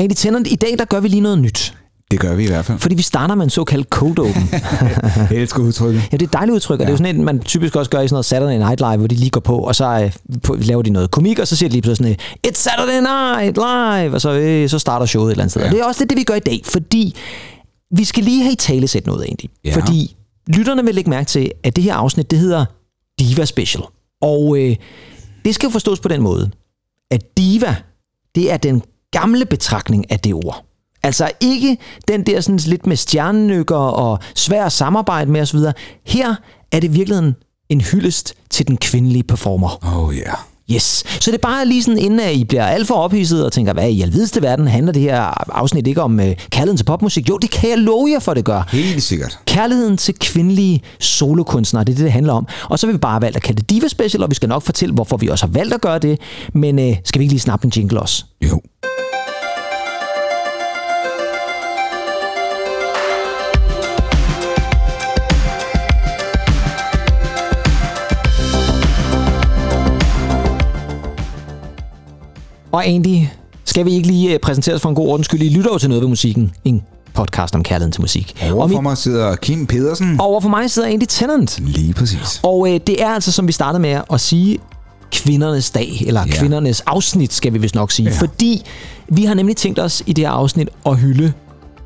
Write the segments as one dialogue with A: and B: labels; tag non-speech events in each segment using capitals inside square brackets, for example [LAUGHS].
A: Andy Tennant, i dag der gør vi lige noget nyt.
B: Det gør vi i hvert fald.
A: Fordi vi starter med en såkaldt cold open. [LAUGHS]
B: Jeg elsker udtrykket.
A: Ja, det er et dejligt udtryk, og ja. det er jo sådan et, man typisk også gør i sådan noget Saturday Night Live, hvor de lige går på, og så øh, på, laver de noget komik, og så siger de lige pludselig sådan et, It's Saturday Night Live, og så, øh, så starter showet et eller andet sted. Ja. Og det er også lidt det, vi gør i dag, fordi vi skal lige have i tale sæt noget egentlig.
B: Ja.
A: Fordi lytterne vil lægge mærke til, at det her afsnit, det hedder Diva Special. Og øh, det skal jo forstås på den måde, at diva, det er den gamle betragtning af det ord. Altså ikke den der sådan lidt med stjernenykker og svær at samarbejde med osv. Her er det i virkeligheden en hyldest til den kvindelige performer.
B: Oh ja. Yeah.
A: Yes. Så det er bare lige sådan, inden at I bliver alt for ophidset og tænker, hvad i alvideste verden handler det her afsnit ikke om uh, kærligheden til popmusik? Jo, det kan jeg love jer for, det gør.
B: Helt sikkert.
A: Kærligheden til kvindelige solokunstnere, det er det, det handler om. Og så vil vi bare valgt at kalde det Diva Special, og vi skal nok fortælle, hvorfor vi også har valgt at gøre det. Men uh, skal vi ikke lige snappe en jingle også?
B: Jo.
A: Og Andy, skal vi ikke lige øh, præsentere os for en god ordens skyld? I lytter jo til noget ved musikken. En podcast om kærligheden til musik.
B: Overfor
A: og
B: mig sidder Kim Pedersen.
A: Over for mig sidder Andy Tennant.
B: Lige præcis.
A: Og øh, det er altså, som vi startede med at sige, kvindernes dag, eller
B: Ja.
A: kvindernes afsnit, skal vi vist nok sige.
B: Ja.
A: Fordi vi har nemlig tænkt os i det her afsnit at hylde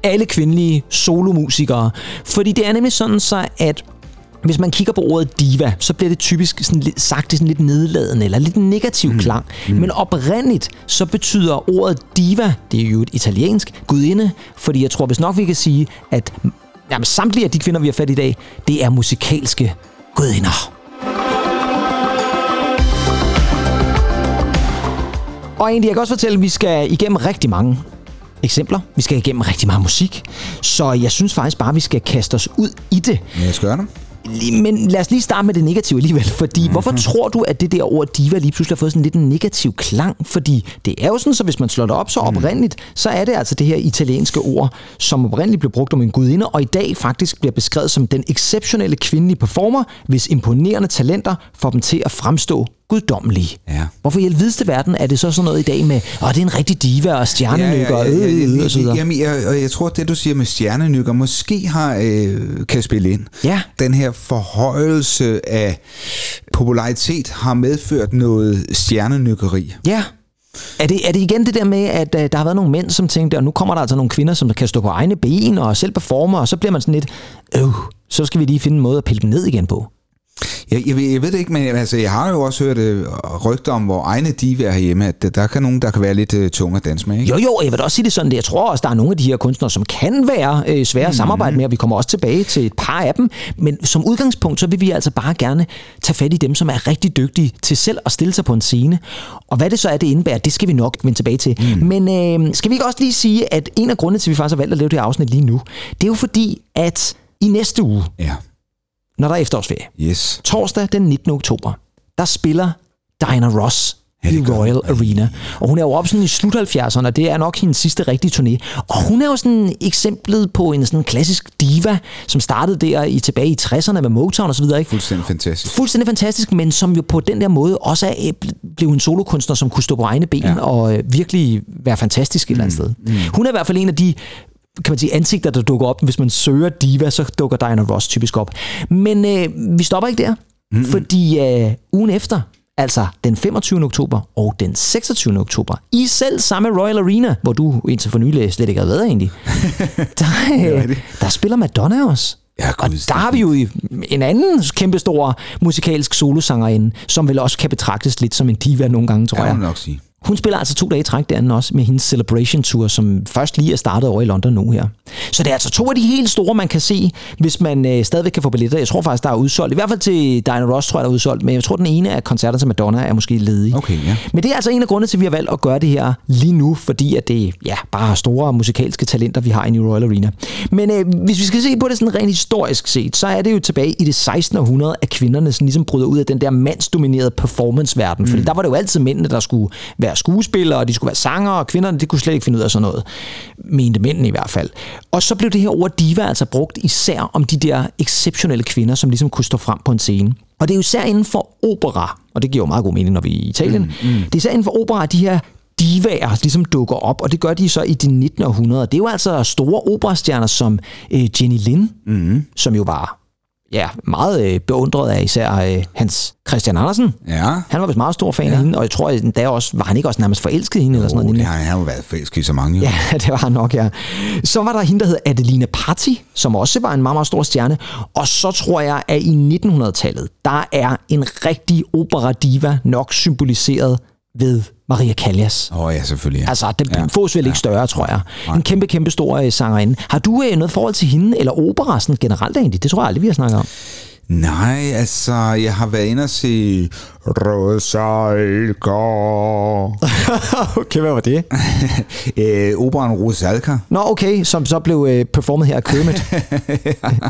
A: alle kvindelige solomusikere. Fordi det er nemlig sådan så, at hvis man kigger på ordet diva, så bliver det typisk sådan lidt, sagt i sådan lidt nedladende eller lidt negativ mm. klang. Mm. Men oprindeligt, så betyder ordet diva, det er jo et italiensk, gudinde, fordi jeg tror hvis nok, vi kan sige, at jamen, samtlige af de kvinder, vi har fat i dag, det er musikalske gudinder. Og egentlig, jeg kan også fortælle, at vi skal igennem rigtig mange eksempler. Vi skal igennem rigtig meget musik. Så jeg synes faktisk bare, at vi skal kaste os ud i det.
B: Ja, jeg skal gøre det.
A: Lige- Men lad os lige starte med det negative alligevel, fordi mm-hmm. hvorfor tror du, at det der ord diva lige pludselig har fået sådan lidt en negativ klang? Fordi det er jo sådan, så hvis man slår det op så oprindeligt, så er det altså det her italienske ord, som oprindeligt blev brugt om en gudinde, og i dag faktisk bliver beskrevet som den exceptionelle kvindelige performer, hvis imponerende talenter får dem til at fremstå guddommelige.
B: Ja.
A: Hvorfor i alvideste verden er det så sådan noget i dag med, åh, det er en rigtig diva og stjernenykker og øh, øh, øh, og så videre?
B: Jamen, jeg, og jeg tror, at det du siger med stjernenykker måske har, øh, kan spille ind.
A: Ja.
B: Den her forhøjelse af popularitet har medført noget stjernenykkeri.
A: Ja. Er det, er det igen det der med, at uh, der har været nogle mænd, som tænkte, og nu kommer der altså nogle kvinder, som kan stå på egne ben og selv performer, og så bliver man sådan lidt, øh, så skal vi lige finde en måde at pille dem ned igen på.
B: Jeg, jeg, ved- jeg ved det ikke, men altså, jeg har jo også hørt øh, rygter om, hvor egne divaer herhjemme, at der kan nogen, der kan være lidt øh, tunge at danse med, ikke?
A: Jo, jo, jeg vil da også sige det sådan, det. jeg tror også, der er nogle af de her kunstnere, som kan være øh, svære at samarbejde med, og vi kommer også tilbage til et par af dem. Men som udgangspunkt, så vil vi altså bare gerne tage fat i dem, som er rigtig dygtige til selv at stille sig på en scene. Og hvad det så er, det indebærer, det skal vi nok vende tilbage til. Mm. Men øh, skal vi ikke også lige sige, at en af grundene til, at vi faktisk har valgt at lave det her afsnit lige nu, det er jo fordi, at i næste uge,
B: Ja.
A: Når der er efterårsferie,
B: Yes.
A: torsdag den 19. oktober, der spiller Diana Ross
B: Ja,
A: i Royal
B: hun.
A: Arena. Og hun er jo oppe sådan i slut 70'erne, og det er nok hendes sidste rigtige turné. Og hun er jo sådan eksemplet på en sådan klassisk diva, som startede der i tilbage i 60'erne med Motown og så videre, ikke?
B: Fuldstændig fantastisk.
A: Fuldstændig fantastisk, men som jo på den der måde også er, blev en solokunstner, som kunne stå på egne ben ja. Og øh, virkelig være fantastisk et eller andet sted. Mm. Hun er i hvert fald en af de kan man sige, ansigter, der dukker op. Hvis man søger diva, så dukker Diana Ross typisk op. Men øh, vi stopper ikke der, mm. fordi øh, ugen efter, altså den 25. oktober og den 26. oktober, i selv samme Royal Arena, hvor du indtil for nylig slet ikke har været egentlig, [LAUGHS] der, øh, der spiller Madonna også.
B: Ja,
A: Og der har vi jo en anden kæmpestor musikalsk solosangerinde, som vel også kan betragtes lidt som en diva nogle gange, tror
B: Ja,
A: jeg.
B: man nok sige.
A: Hun spiller altså to dage i træk derinde også med hendes Celebration Tour, som først lige er startet over i London nu her. Så det er altså to af de helt store, man kan se, hvis man øh, stadigvæk kan få billetter. Jeg tror faktisk, der er udsolgt. I hvert fald til Diana Ross, tror jeg, der er udsolgt. Men jeg tror, den ene af koncerter til Madonna er måske ledig.
B: Okay, ja.
A: Men det er altså en af grundene til, at vi har valgt at gøre det her lige nu, fordi at det ja, bare er store musikalske talenter, vi har i Royal Arena. Men øh, hvis vi skal se på det sådan rent historisk set, så er det jo tilbage i det 16. århundrede, at kvinderne sådan ligesom bryder ud af den der mandsdominerede performanceverden. Mm. Fordi der var det jo altid mændene, der skulle være skuespillere, og de skulle være sanger, og kvinderne, de kunne slet ikke finde ud af sådan noget. Mente mændene i hvert fald. Og så blev det her ord diva altså brugt især om de der exceptionelle kvinder, som ligesom kunne stå frem på en scene. Og det er jo især inden for opera, og det giver jo meget god mening, når vi er i Italien. Mm, mm. Det er især inden for opera, at de her divaer ligesom dukker op, og det gør de så i de 19. århundrede. Det er jo altså store operastjerner som øh, Jenny Lind, mm. som jo var ja, meget øh, beundret af især øh, Hans Christian Andersen.
B: Ja.
A: Han var vist meget stor fan ja. af hende, og jeg tror, at der også, var han ikke også nærmest forelsket i hende? eller sådan noget,
B: det har han jo været forelsket i så mange. Jo.
A: Ja, [LAUGHS] det var han nok, ja. Så var der hende, der hed Adelina Patti, som også var en meget, meget stor stjerne. Og så tror jeg, at i 1900-tallet, der er en rigtig opera-diva nok symboliseret ved Maria Callas.
B: Åh oh, ja, selvfølgelig. Ja.
A: Altså, det
B: Ja.
A: ja. fås vel ikke større, tror jeg. En kæmpe, kæmpe stor øh, sangerinde. Har du øh, noget forhold til hende, eller opera sådan generelt egentlig? Det tror jeg aldrig, vi har snakket om.
B: Nej, altså, jeg har været inde og se Rosalga. [LAUGHS]
A: okay, hvad var det? [LAUGHS]
B: øh, operan Rosalka.
A: Nå, okay, som så blev øh, performet her af Kermit. [LAUGHS]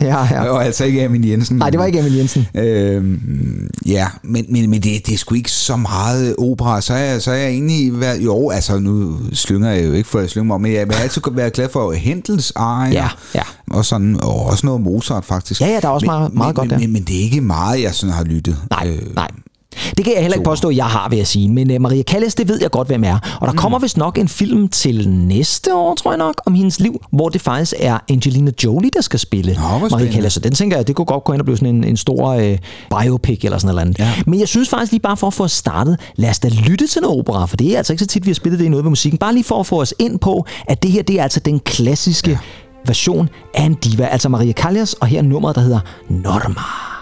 A: ja,
B: Ja.
A: ja.
B: Og altså ikke Amin Jensen.
A: Nej, det var ikke Emil Jensen.
B: Øhm, ja, men, men, men det, det er sgu ikke så meget opera. Så er jeg, så er jeg egentlig været, jo, altså nu slynger jeg jo ikke for at slynge mig, men jeg har altid været glad for Hendels arier.
A: Ja, ja.
B: Og, sådan, og også noget Mozart faktisk.
A: Ja, ja, der er også
B: men,
A: meget- meget
B: men,
A: godt
B: men,
A: der.
B: men, men, det er ikke meget, jeg sådan har lyttet.
A: Nej,
B: Øh,
A: nej. Det kan jeg heller ikke påstå, at jeg har, vil jeg sige. Men uh, Maria Callas, det ved jeg godt, hvem er. Og der kommer vist nok en film til næste år, tror jeg nok, om hendes liv, hvor det faktisk er Angelina Jolie, der skal spille
B: Nå,
A: Maria. Callas. Så den tænker jeg, det kunne godt gå ind og blive sådan en, en stor uh, biopic eller sådan noget. andet.
B: Ja.
A: Men jeg synes faktisk lige bare for at få startet, lad os da lytte til noget opera, for det er altså ikke så tit, vi har spillet det i noget ved musikken. Bare lige for at få os ind på, at det her, det er altså den klassiske ja. version af en diva, altså Maria Callas, og her er nummeret, der hedder Norma.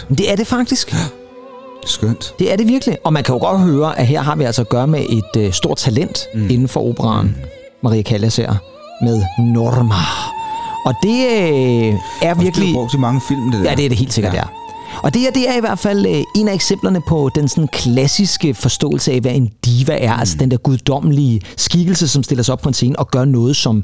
B: Dejligt.
A: det er det faktisk.
B: Skønt.
A: Det er det virkelig. Og man kan jo godt høre, at her har vi altså at gøre med et øh, stort talent mm. inden for operaen. Maria Callas her med Norma. Og det øh, er
B: Det
A: virkelig...
B: er brugt i mange film, det der.
A: Ja, det er det helt sikkert, ja. Og det her, det er i hvert fald øh, en af eksemplerne på den sådan klassiske forståelse af, hvad en diva er. Mm. Altså den der guddommelige skikkelse, som stiller sig op på en scene og gør noget, som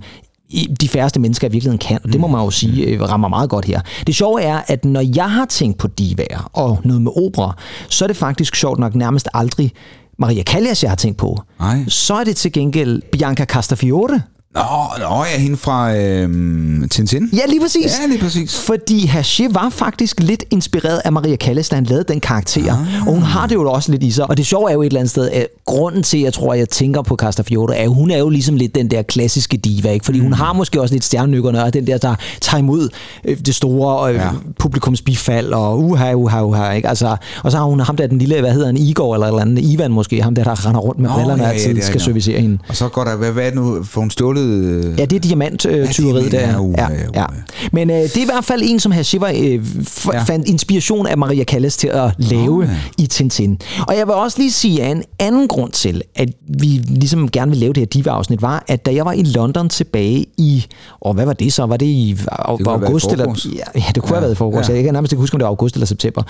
A: de færreste mennesker i virkeligheden kan. Og det må man jo sige øh, rammer meget godt her. Det sjove er, at når jeg har tænkt på divaer og noget med opera, så er det faktisk sjovt nok nærmest aldrig Maria Callas, jeg har tænkt på.
B: Nej.
A: Så er det til gengæld Bianca Castafiore.
B: Nå, nå, ja, hende fra øhm, Tintin.
A: Ja, lige præcis.
B: Ja, lige præcis.
A: Fordi Haché var faktisk lidt inspireret af Maria Callas, da han lavede den karakter. Ah. Og hun har det jo også lidt i sig. Og det sjove er jo et eller andet sted, at grunden til, at jeg tror, at jeg tænker på Castafiore, er, at hun er jo ligesom lidt den der klassiske diva. Ikke? Fordi mm. hun har måske også lidt stjernenykkerne, og den der, der tager imod øh, det store øh,
B: Ja.
A: ja. publikums bifald, og uha, uha, uha. Ikke? Altså, og så har hun ham der, den lille, hvad hedder han, Igor eller eller andet, Ivan måske, ham der, der render rundt med brillerne
B: ja,
A: og
B: ja,
A: altid
B: det er
A: skal servicere hende.
B: Og så går der, hvad, hvad nu, får hun stjålet? Øh,
A: Ja, det er diamant-tyveriet
B: Ja, det
A: der.
B: mener jeg.
A: Ja,
B: Uh,
A: ja.
B: ja,
A: Men øh, det er i hvert fald en, som Hashiva øh, f-
B: Ja.
A: fandt inspiration af Maria Callas til at lave
B: ja.
A: i Tintin. Og jeg vil også lige sige, at en anden grund til, at vi ligesom gerne vil lave det her diva-afsnit, var, at da jeg var i London tilbage i, og hvad var det så? Var det i
B: været i
A: august? Eller, ja, ja, det kunne ja, have været i forgårs.
B: ja.
A: Ja. Jeg kan nærmest ikke huske, om det var august eller september.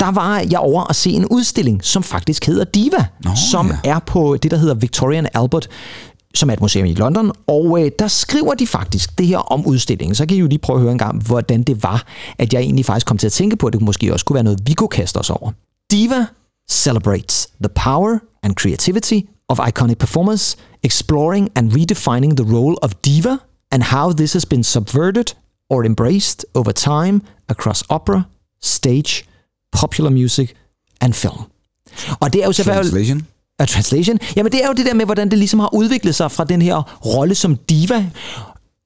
A: Der var jeg over at se en udstilling, som faktisk hedder Diva,
B: Nå,
A: som
B: ja.
A: er på det, der hedder Victoria and Albert, som er et museum i London, og øh, der skriver de faktisk det her om udstillingen. Så kan I jo lige prøve at høre en gang, hvordan det var, at jeg egentlig faktisk kom til at tænke på, at det måske også kunne være noget, vi kunne kaste os over. Diva celebrates the power and creativity of iconic performers, exploring and redefining the role of diva and how this has been subverted or embraced over time across opera, stage, popular music and film. Og det er jo selvfølgelig... A translation? Jamen det er jo det der med, hvordan det ligesom har udviklet sig fra den her rolle som diva,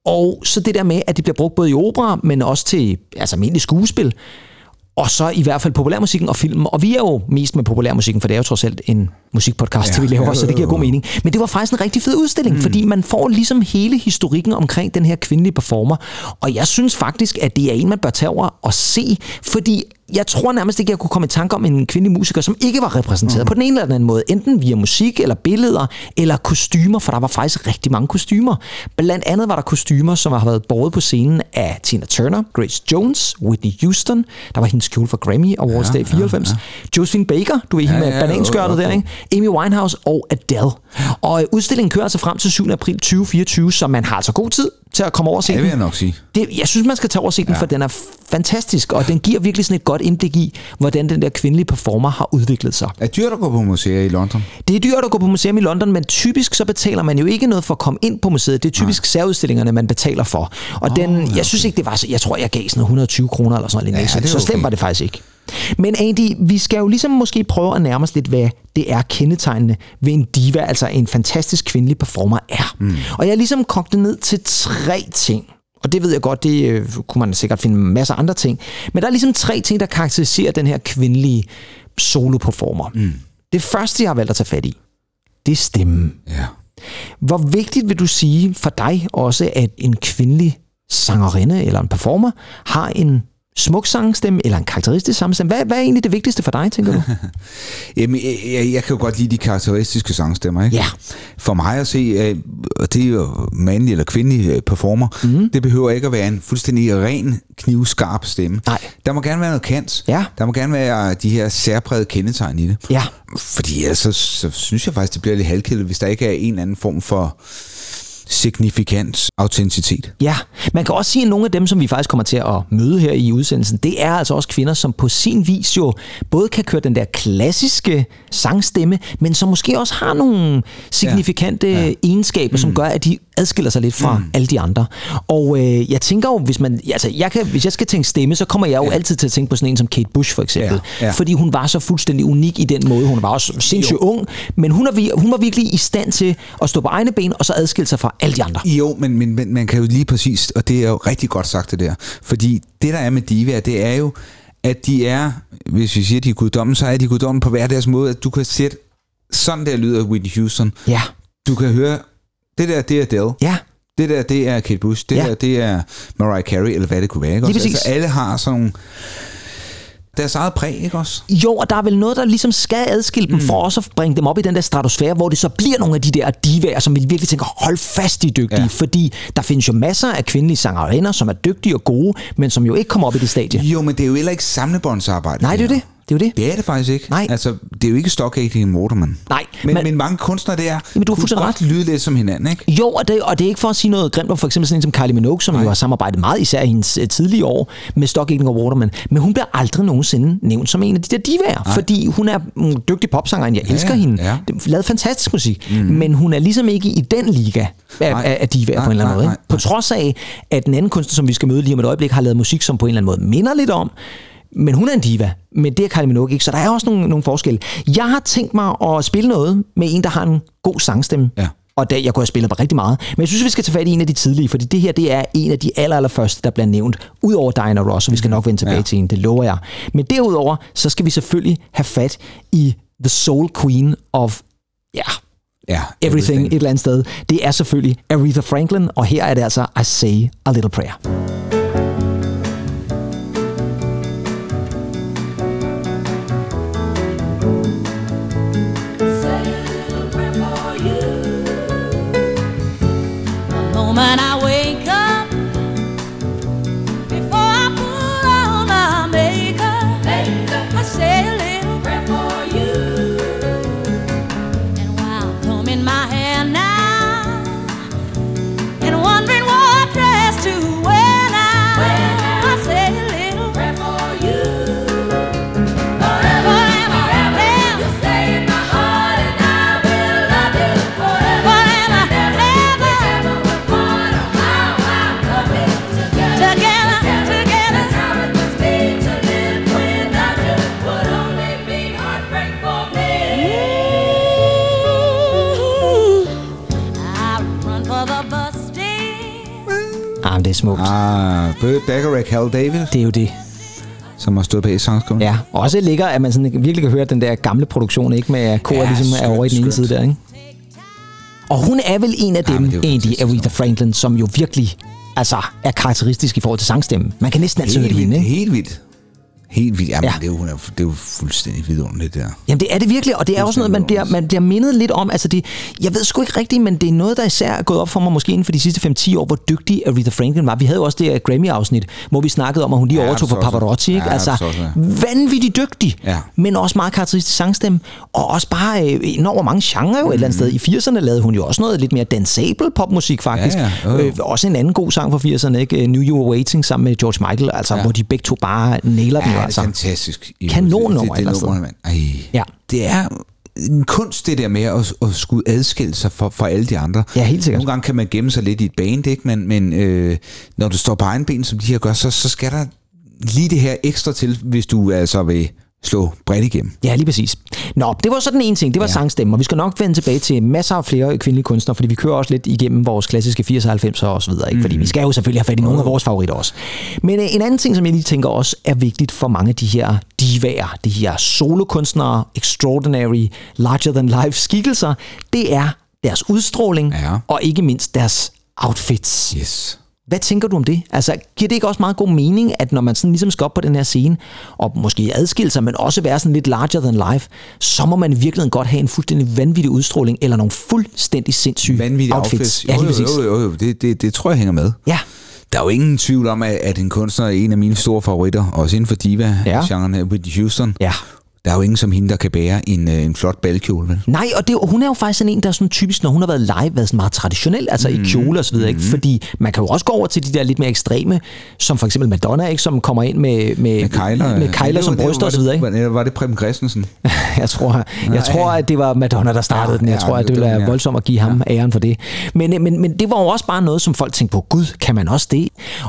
A: og så det der med, at det bliver brugt både i opera, men også til altså almindelig skuespil. og så i hvert fald populærmusikken og filmen. Og vi er jo mest med populærmusikken, for det er jo trods alt en musikpodcast, ja, vi laver, ja, så det giver god mening. Men det var faktisk en rigtig fed udstilling, mm. fordi man får ligesom hele historikken omkring den her kvindelige performer. Og jeg synes faktisk, at det er en, man bør tage over og se, fordi jeg tror nærmest ikke, jeg kunne komme i tanke om en kvindelig musiker, som ikke var repræsenteret mm. på den ene eller den anden måde. Enten via musik, eller billeder, eller kostymer, for der var faktisk rigtig mange kostymer. Blandt andet var der kostymer, som har været båret på scenen af Tina Turner, Grace Jones, Whitney Houston, der var hendes kjole for Grammy Awards ja, Day 94, ja, ja. Josephine Baker, du ved ja, hende med ja, bananskørtet der, ikke? Amy Winehouse og Adele. Og øh, udstillingen kører altså frem til 7. april 2024, så man har altså god tid til at komme over og se
B: ja, det vil jeg nok sige.
A: Det, jeg synes, man skal tage over og se den, ja. for den er fantastisk, og den giver virkelig sådan et godt indblik i, hvordan den der kvindelige performer har udviklet sig.
B: Er dyrt at gå på museer i London?
A: Det er dyrt at gå på museum i London, men typisk så betaler man jo ikke noget for at komme ind på museet. Det er typisk Nej. særudstillingerne, man betaler for. Og oh, den, jeg synes ikke, det var så... Jeg tror, jeg gav sådan 120 kroner eller sådan noget. Ja, så slemt okay. var det faktisk ikke. Men Andy, vi skal jo ligesom måske prøve at nærme os lidt, hvad det er kendetegnende ved en diva, altså en fantastisk kvindelig performer er. Mm. Og jeg har ligesom kogt det ned til tre ting. Og det ved jeg godt, det øh, kunne man sikkert finde masser af andre ting. Men der er ligesom tre ting, der karakteriserer den her kvindelige solo-performer. Mm. Det første, jeg har valgt at tage fat i, det er stemmen.
B: Ja.
A: Hvor vigtigt vil du sige for dig også, at en kvindelig sangerinde eller en performer har en smuk sangstemme, eller en karakteristisk sangstemme? Hvad, hvad er egentlig det vigtigste for dig, tænker du? [LAUGHS]
B: Jamen, jeg, jeg kan jo godt lide de karakteristiske sangstemmer, ikke?
A: Ja.
B: For mig at se, øh, og det er jo mandlig eller kvindelig øh, performer, mm. det behøver ikke at være en fuldstændig ren, knivskarp stemme.
A: Nej.
B: Der må gerne være noget kant.
A: Ja.
B: Der må gerne være de her særprægede kendetegn i det.
A: Ja.
B: Fordi ellers så, så synes jeg faktisk, det bliver lidt halvkedeligt, hvis der ikke er en eller anden form for signifikant autenticitet.
A: Ja, man kan også sige, at nogle af dem, som vi faktisk kommer til at møde her i udsendelsen, det er altså også kvinder, som på sin vis jo både kan køre den der klassiske sangstemme, men som måske også har nogle signifikante ja. Ja. egenskaber, som mm. gør, at de adskiller sig lidt fra mm. alle de andre. Og øh, jeg tænker jo, hvis man, altså, jeg kan, hvis jeg skal tænke stemme, så kommer jeg jo ja. altid til at tænke på sådan en som Kate Bush for eksempel. Ja. Ja. Fordi hun var så fuldstændig unik i den måde. Hun var også sindssygt jo. ung, men hun, er, hun var virkelig i stand til at stå på egne ben, og så adskille sig fra alle de andre.
B: Jo, men, men, men man kan jo lige præcis, og det er jo rigtig godt sagt det der, fordi det der er med diva, det er jo, at de er, hvis vi siger, at de er guddommen, så er de guddommen på hver deres måde, at du kan sætte sådan der lyder Whitney Houston.
A: Ja.
B: Du kan høre det der, det er Adele.
A: Ja.
B: Det der, det er Kate Bush. Det ja. der, det er Mariah Carey, eller hvad det kunne være. Ikke? Lige
A: præcis.
B: Altså, alle har sådan nogle deres eget præg, ikke også?
A: Jo, og der er vel noget, der ligesom skal adskille dem, mm. for også at bringe dem op i den der stratosfære, hvor det så bliver nogle af de der divaer, som vi virkelig tænker, hold fast, de er dygtige. Ja. Fordi der findes jo masser af kvindelige sangerinder, som er dygtige og gode, men som jo ikke kommer op i det stadie.
B: Jo, men det er jo heller ikke samlebåndsarbejde.
A: Nej, det er det. Det er jo det.
B: Det er det faktisk ikke.
A: Nej.
B: Altså, det er jo ikke stock Aitken Waterman.
A: Nej.
B: Men, men, men mange kunstnere, det er,
A: jamen, du har fuldstændig ret.
B: lyde lidt som hinanden, ikke?
A: Jo, og det, og det er ikke for at sige noget grimt om for eksempel sådan en som Kylie Minogue, som Nej. jo har samarbejdet meget, især i hendes uh, tidlige år, med Stock Aitken og Waterman. Men hun bliver aldrig nogensinde nævnt som en af de der divaer, Nej. fordi hun er en dygtig popsanger, jeg ja, elsker hende. Ja. Lavet fantastisk musik, mm. men hun er ligesom ikke i den liga af, af, af divaer på en eller anden måde. Ikke? På trods af, at den anden kunstner, som vi skal møde lige om et øjeblik, har lavet musik, som på en eller anden måde minder lidt om, men hun er en diva, men det er Kylie Minogue ikke, så der er også nogle, nogle forskelle. Jeg har tænkt mig at spille noget med en, der har en god sangstemme.
B: Ja.
A: Og der, jeg kunne have spillet på rigtig meget. Men jeg synes, vi skal tage fat i en af de tidlige, fordi det her det er en af de aller, aller første, der bliver nævnt. Udover Diana Ross, og vi skal nok vende tilbage ja. til en, det lover jeg. Men derudover, så skal vi selvfølgelig have fat i The Soul Queen of, ja,
B: ja
A: everything, everything et eller andet sted. Det er selvfølgelig Aretha Franklin, og her er det altså I Say a Little Prayer.
B: Smukt. Ah, Burt Bacharach, Hal David.
A: Det er jo det.
B: som har stået bag sangskrivningen.
A: Ja, også ligger, at man sådan virkelig kan høre den der gamle produktion, ikke? Med at kor
B: Ja,
A: ligesom er
B: skønt,
A: over i den ene side der, ikke? Og hun er vel en af
B: Ja,
A: dem,
B: er
A: egentlig,
B: fantastisk
A: Aretha Franklin, som jo virkelig altså, er karakteristisk i forhold til sangstemmen. Man kan næsten altid høre det hende, ikke?
B: helt vildt. Helt vildt. Jamen,
A: Ja.
B: det, er jo, hun er, det er jo fuldstændig vidunderligt, det der.
A: Jamen det er det virkelig, og det er også noget, man bliver, man bliver mindet lidt om. Altså det, jeg ved sgu ikke rigtigt, men det er noget, der især er gået op for mig måske inden for de sidste 5-10 år, hvor dygtig Aretha Franklin var. Vi havde jo også det her Grammy-afsnit, hvor vi snakkede om, at hun lige
B: Ja,
A: overtog for. Pavarotti. Ikke?
B: Ja,
A: altså
B: ja.
A: vanvittigt dygtig,
B: Ja.
A: men også meget karakteristisk sangstemme. Og også bare øh, enormt mange genrer jo et eller andet sted. I 80'erne lavede hun jo også noget lidt mere dansabel popmusik faktisk.
B: Ja, ja.
A: Øh, også en anden god sang fra 80'erne, ikke? New You Were Waiting sammen med George Michael, altså,
B: Ja.
A: hvor de begge to bare nailer den
B: Ja, det er
A: altså.
B: fantastisk.
A: Kanonnummer
B: det,
A: et
B: det, det, mand. Ej.
A: Ja.
B: Det er en kunst, det der med at, at skulle adskille sig fra, fra alle de andre.
A: Ja, helt sikkert.
B: Nogle gange kan man gemme sig lidt i et band, ikke? men, men øh, når du står på egen ben, som de her gør, så, så skal der lige det her ekstra til, hvis du altså vil slå bredt igennem.
A: Ja, lige præcis. Nå, det var så den ene ting, det var ja. Sangstemmer. Vi skal nok vende tilbage til masser af flere kvindelige kunstnere, fordi vi kører også lidt igennem vores klassiske 80'er, 90'er og så videre, ikke? fordi vi skal jo selvfølgelig have fat i nogle af vores favoritter også. Men øh, en anden ting, som jeg lige tænker også er vigtigt for mange af de her divaer, de her solokunstnere, extraordinary, larger-than-life skikkelser, det er deres udstråling
B: Ja.
A: og ikke mindst deres outfits.
B: Yes.
A: Hvad tænker du om det? Altså, giver det ikke også meget god mening, at når man sådan ligesom skal op på den her scene, og måske adskille sig, men også være sådan lidt larger than life, så må man i virkeligheden godt have en fuldstændig vanvittig udstråling, eller nogle fuldstændig sindssyge
B: Vanvittige
A: outfits.
B: outfits. Jo,
A: præcis.
B: jo, jo, jo. Det, det, det tror jeg hænger med.
A: Ja,
B: Der er jo ingen tvivl om, at, en kunstner er en af mine store favoritter, også inden for diva-genren, ja. Whitney Houston.
A: ja.
B: Der er jo ingen som hende, der kan bære en, øh, en flot balkjole, vel?
A: Nej, og det, hun er jo faktisk sådan en, der er sådan typisk, når hun har været live, været sådan meget traditionel, altså mm. i kjole og så videre, ikke? Fordi man kan jo også gå over til de der lidt mere ekstreme, som for eksempel Madonna, ikke? Som kommer ind med, med,
B: Med kejler,
A: med kejler som bryster og så videre, ikke?
B: Var det, var det Preben Christensen? [LAUGHS]
A: jeg tror, jeg tror, at det var Madonna, der startede
B: Ja,
A: den. Jeg
B: ja,
A: tror, at det ville være
B: ja.
A: voldsomt at give ham æren for det. Men, øh, men, men det var jo også bare noget, som folk tænkte på, gud, kan man også det?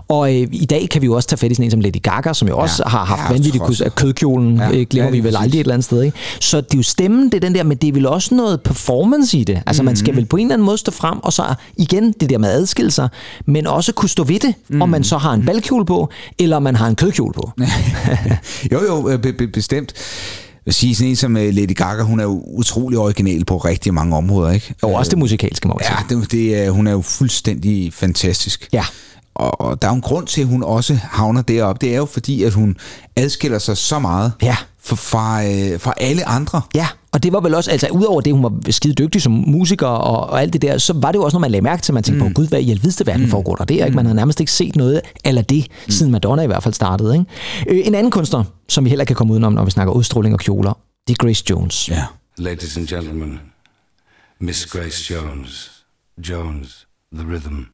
A: Og øh, i dag kan vi jo også tage fat i sådan en som Lady Gaga, som jo også
B: Ja.
A: har haft
B: Ja,
A: vanvittigt kødkjolen,
B: Ja,
A: øh, glemmer
B: ja,
A: vi vel. Aldrig et eller andet sted. Ikke? Så det er jo stemmen, det er den der, men det er vel også noget performance i det. Altså man
B: Mhm.
A: skal vel på en eller anden måde stå frem, og så igen det der med at adskille sig, men også kunne stå ved det, om
B: Mhm.
A: man så har en balkjole på, eller om man har en kødkjole på. [LAUGHS]
B: jo, jo, øh, be, be, bestemt. Jeg vil sige, sådan en som øh, Lady Gaga, hun er jo utrolig original på rigtig mange områder, ikke?
A: Og også det musikalske, må man sige.
B: Ja, det, det hun er jo fuldstændig fantastisk.
A: Ja.
B: Og, og der er jo en grund til, at hun også havner deroppe. Det er jo fordi, at hun adskiller sig så meget
A: Ja.
B: Fra, fra, øh, fra alle andre.
A: Ja, og det var vel også, altså udover det, hun var skide dygtig som musiker og, og alt det der, så var det jo også noget, man lagde mærke til, man tænkte mm. på, gud, hvad i alvideste verden mm. foregår der der, ikke? Man har nærmest ikke set noget eller det, mm. siden Madonna i hvert fald startede, ikke? Øh, en anden kunstner, som vi heller kan komme udenom, når vi snakker udstråling og kjoler, det er Grace Jones.
B: Ja.
C: Ladies and gentlemen, Miss Grace Jones. Jones, the rhythm.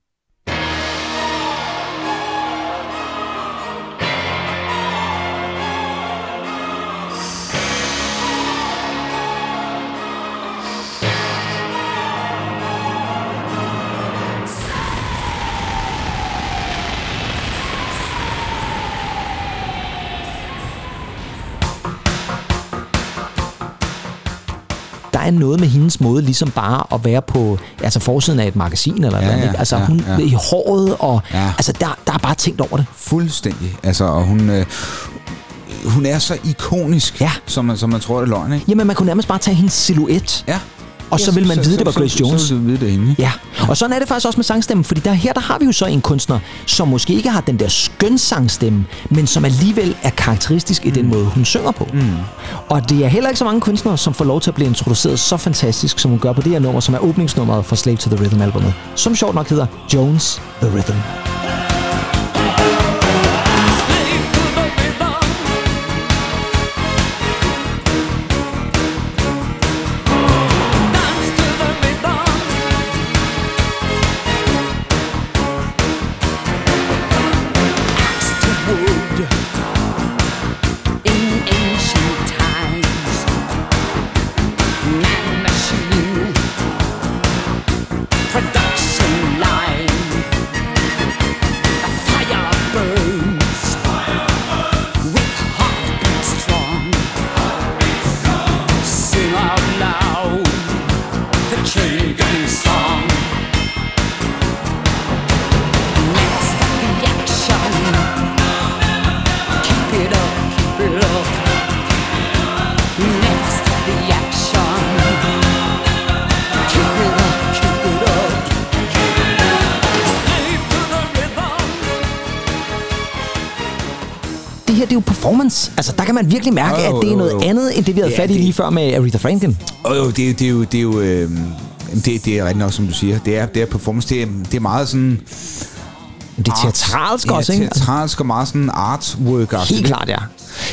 A: Er noget med hendes måde ligesom bare at være på altså forsiden af et magasin eller
B: Ja,
A: ja, ikke? Altså
B: ja,
A: hun
B: ja.
A: i håret og
B: Ja.
A: altså der, der er bare tænkt over det.
B: Fuldstændig. Altså, og hun, øh, hun er så ikonisk,
A: Ja.
B: som, man, som man tror, det er løgn, ikke?
A: Jamen man kunne nærmest bare tage hendes silhuet,
B: Ja.
A: Og så vil man vide, det var Grace Jones.
B: Så, så vil du vide det.
A: Ja, og sådan er det faktisk også med sangstemmen, fordi der, her der har vi jo så en kunstner, som måske ikke har den der skøn sangstemme, men som alligevel er karakteristisk i den måde, hun synger på. Mm. Og det er heller ikke så mange kunstnere, som får lov til at blive introduceret så fantastisk, som hun gør på det her nummer, som er åbningsnummeret for Slave to the Rhythm albumet, som sjovt nok hedder Jones the Rhythm. Her, det er jo performance. Altså, der kan man virkelig mærke,
B: jo,
A: at det er noget
B: jo.
A: andet, end det vi havde
B: Ja,
A: fat i
B: det-
A: lige før med Aretha Franklin.
B: Og jo, det, er jo- det er jo, det er jo øh, det, det er rigtigt nok, som du siger. Det er, det er performance. Det er, det er meget sådan...
A: Det er teatralsk
B: ja,
A: også, ikke? Altså,
B: teatralsk og meget sådan artwork
A: helt klart, ja.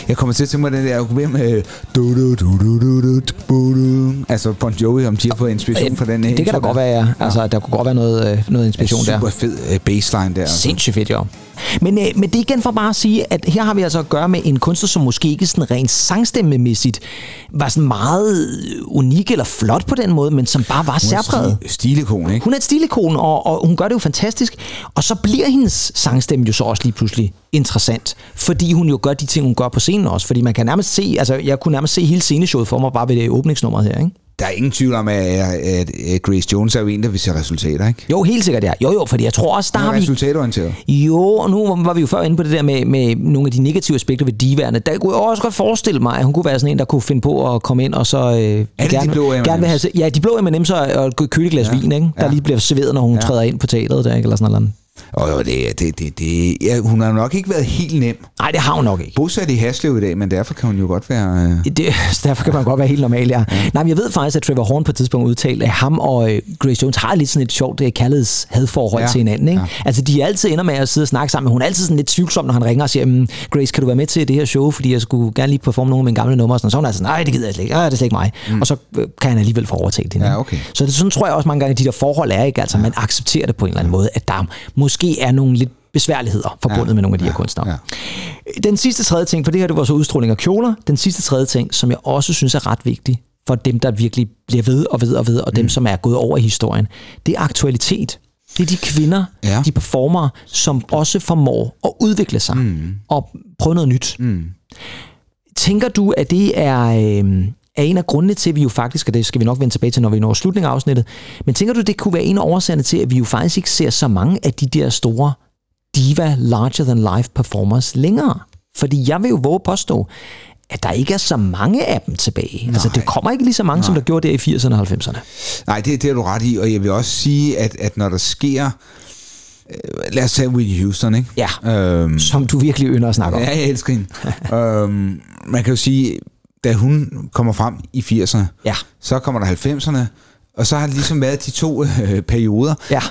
B: Jeg kommer til at tænke mig den der argument med... Du, du, du, du, du, du, du, du. Altså Bon Jovi, om de har fået inspiration fra den.
A: Det kan da godt være, ja. Altså, der kunne godt være noget, øh, noget inspiration der.
B: Super fed øh, baseline der. altså.
A: Sindssygt fedt, jo. Men, øh, men det er igen for bare at sige, at her har vi altså at gøre med en kunstner, som måske ikke sådan rent sangstemmemæssigt var sådan meget unik eller flot på den måde, men som bare var særpræget.
B: Stil- Stilikon, ikke?
A: Hun er et stilikon, og, og hun gør det jo fantastisk. Og så bliver hendes sangstemme jo så også lige pludselig interessant, fordi hun jo gør de ting, hun gør på scenen også. Fordi man kan nærmest se, altså jeg kunne nærmest se hele sceneshowet for mig bare ved det åbningsnummer her, ikke?
B: Der er ingen tvivl om, at, at, at Grace Jones er jo en, der vil se resultater, ikke?
A: Jo, helt sikkert, ja. Jo, jo, fordi jeg tror også, der har
B: er
A: vi...
B: resultatorienteret.
A: Jo, og nu var vi jo før inde på det der med, med nogle af de negative aspekter ved diverne. Der kunne jeg også godt forestille mig, at hun kunne være sådan en, der kunne finde på at komme ind og så... Øh,
B: det de blå M&Ms?
A: gerne vil have, Ja, de blå M&M's og, og et køleglas ja. vin, ikke? der
B: Ja.
A: lige bliver serveret, når hun. Ja. træder ind på teateret der, ikke? eller sådan noget.
B: Og det, det, det, det, ja, hun har nok ikke været helt nem.
A: Nej, det har hun nok ikke.
B: Bosat i Haslev i dag, men derfor kan hun jo godt være... Øh,
A: Det, [LAUGHS] derfor kan man godt være helt normal, ja. ja. Nej, men jeg ved faktisk, at Trevor Horn på et tidspunkt udtalte, at ham og øh, Grace Jones har lidt sådan et sjovt øh, kærlighedshadforhold ja.
B: Ja,
A: til hinanden. Ikke? Ja.
B: ja.
A: Altså, de er altid ender med at sidde og snakke sammen, men hun er altid sådan lidt tvivlsom, når han ringer og siger, "Mm, Grace, kan du være med til det her show, fordi jeg skulle gerne lige performe nogle af mine gamle numre. Og sådan, så hun er sådan, nej, det gider jeg slet ikke, Ej, det er slet ikke mig. Mm. Og så øh, kan han alligevel få overtaget det.
B: Ja, okay.
A: Så det, sådan tror jeg også mange gange, at de der forhold er, ikke? Altså, man accepterer det på en eller anden måde, at der måske er nogle lidt besværligheder forbundet ja. med nogle af de her kunstnere.
B: ja.
A: Den sidste tredje ting, for det her det var så udstråling af kjoler, den sidste tredje ting, som jeg også synes er ret vigtig for dem, der virkelig bliver ved og ved og ved, og dem,
B: Mm.
A: som er gået over i historien, det er aktualitet. Det er de kvinder,
B: Ja.
A: de performer, som også formår at udvikle sig mm. og prøve noget nyt.
B: mm.
A: Tænker du, at det er, øh, er en af grundene til, at vi jo faktisk, og det skal vi nok vende tilbage til, når vi når slutningen af afsnittet, men tænker du, det kunne være en af årsagerne til, at vi jo faktisk ikke ser så mange af de der store diva larger-than-life performers længere? Fordi jeg vil jo våge påstå, at der ikke er så mange af dem tilbage. Nej. Altså, det kommer ikke lige så mange, Nej. som der gjorde der i 80'erne og 90'erne.
B: Nej, det, det er du ret i, og jeg vil også sige, at, at når der sker... Øh, lad os tage Whitney Houston, ikke?
A: Ja,
B: Øhm,
A: som du virkelig ynder at snakke om.
B: ja, jeg elsker hende. [LAUGHS] øhm, man kan jo sige, da hun kommer frem i 80'erne,
A: Ja.
B: så kommer der 90'erne, og så har det ligesom været de to øh, perioder.
A: Ja.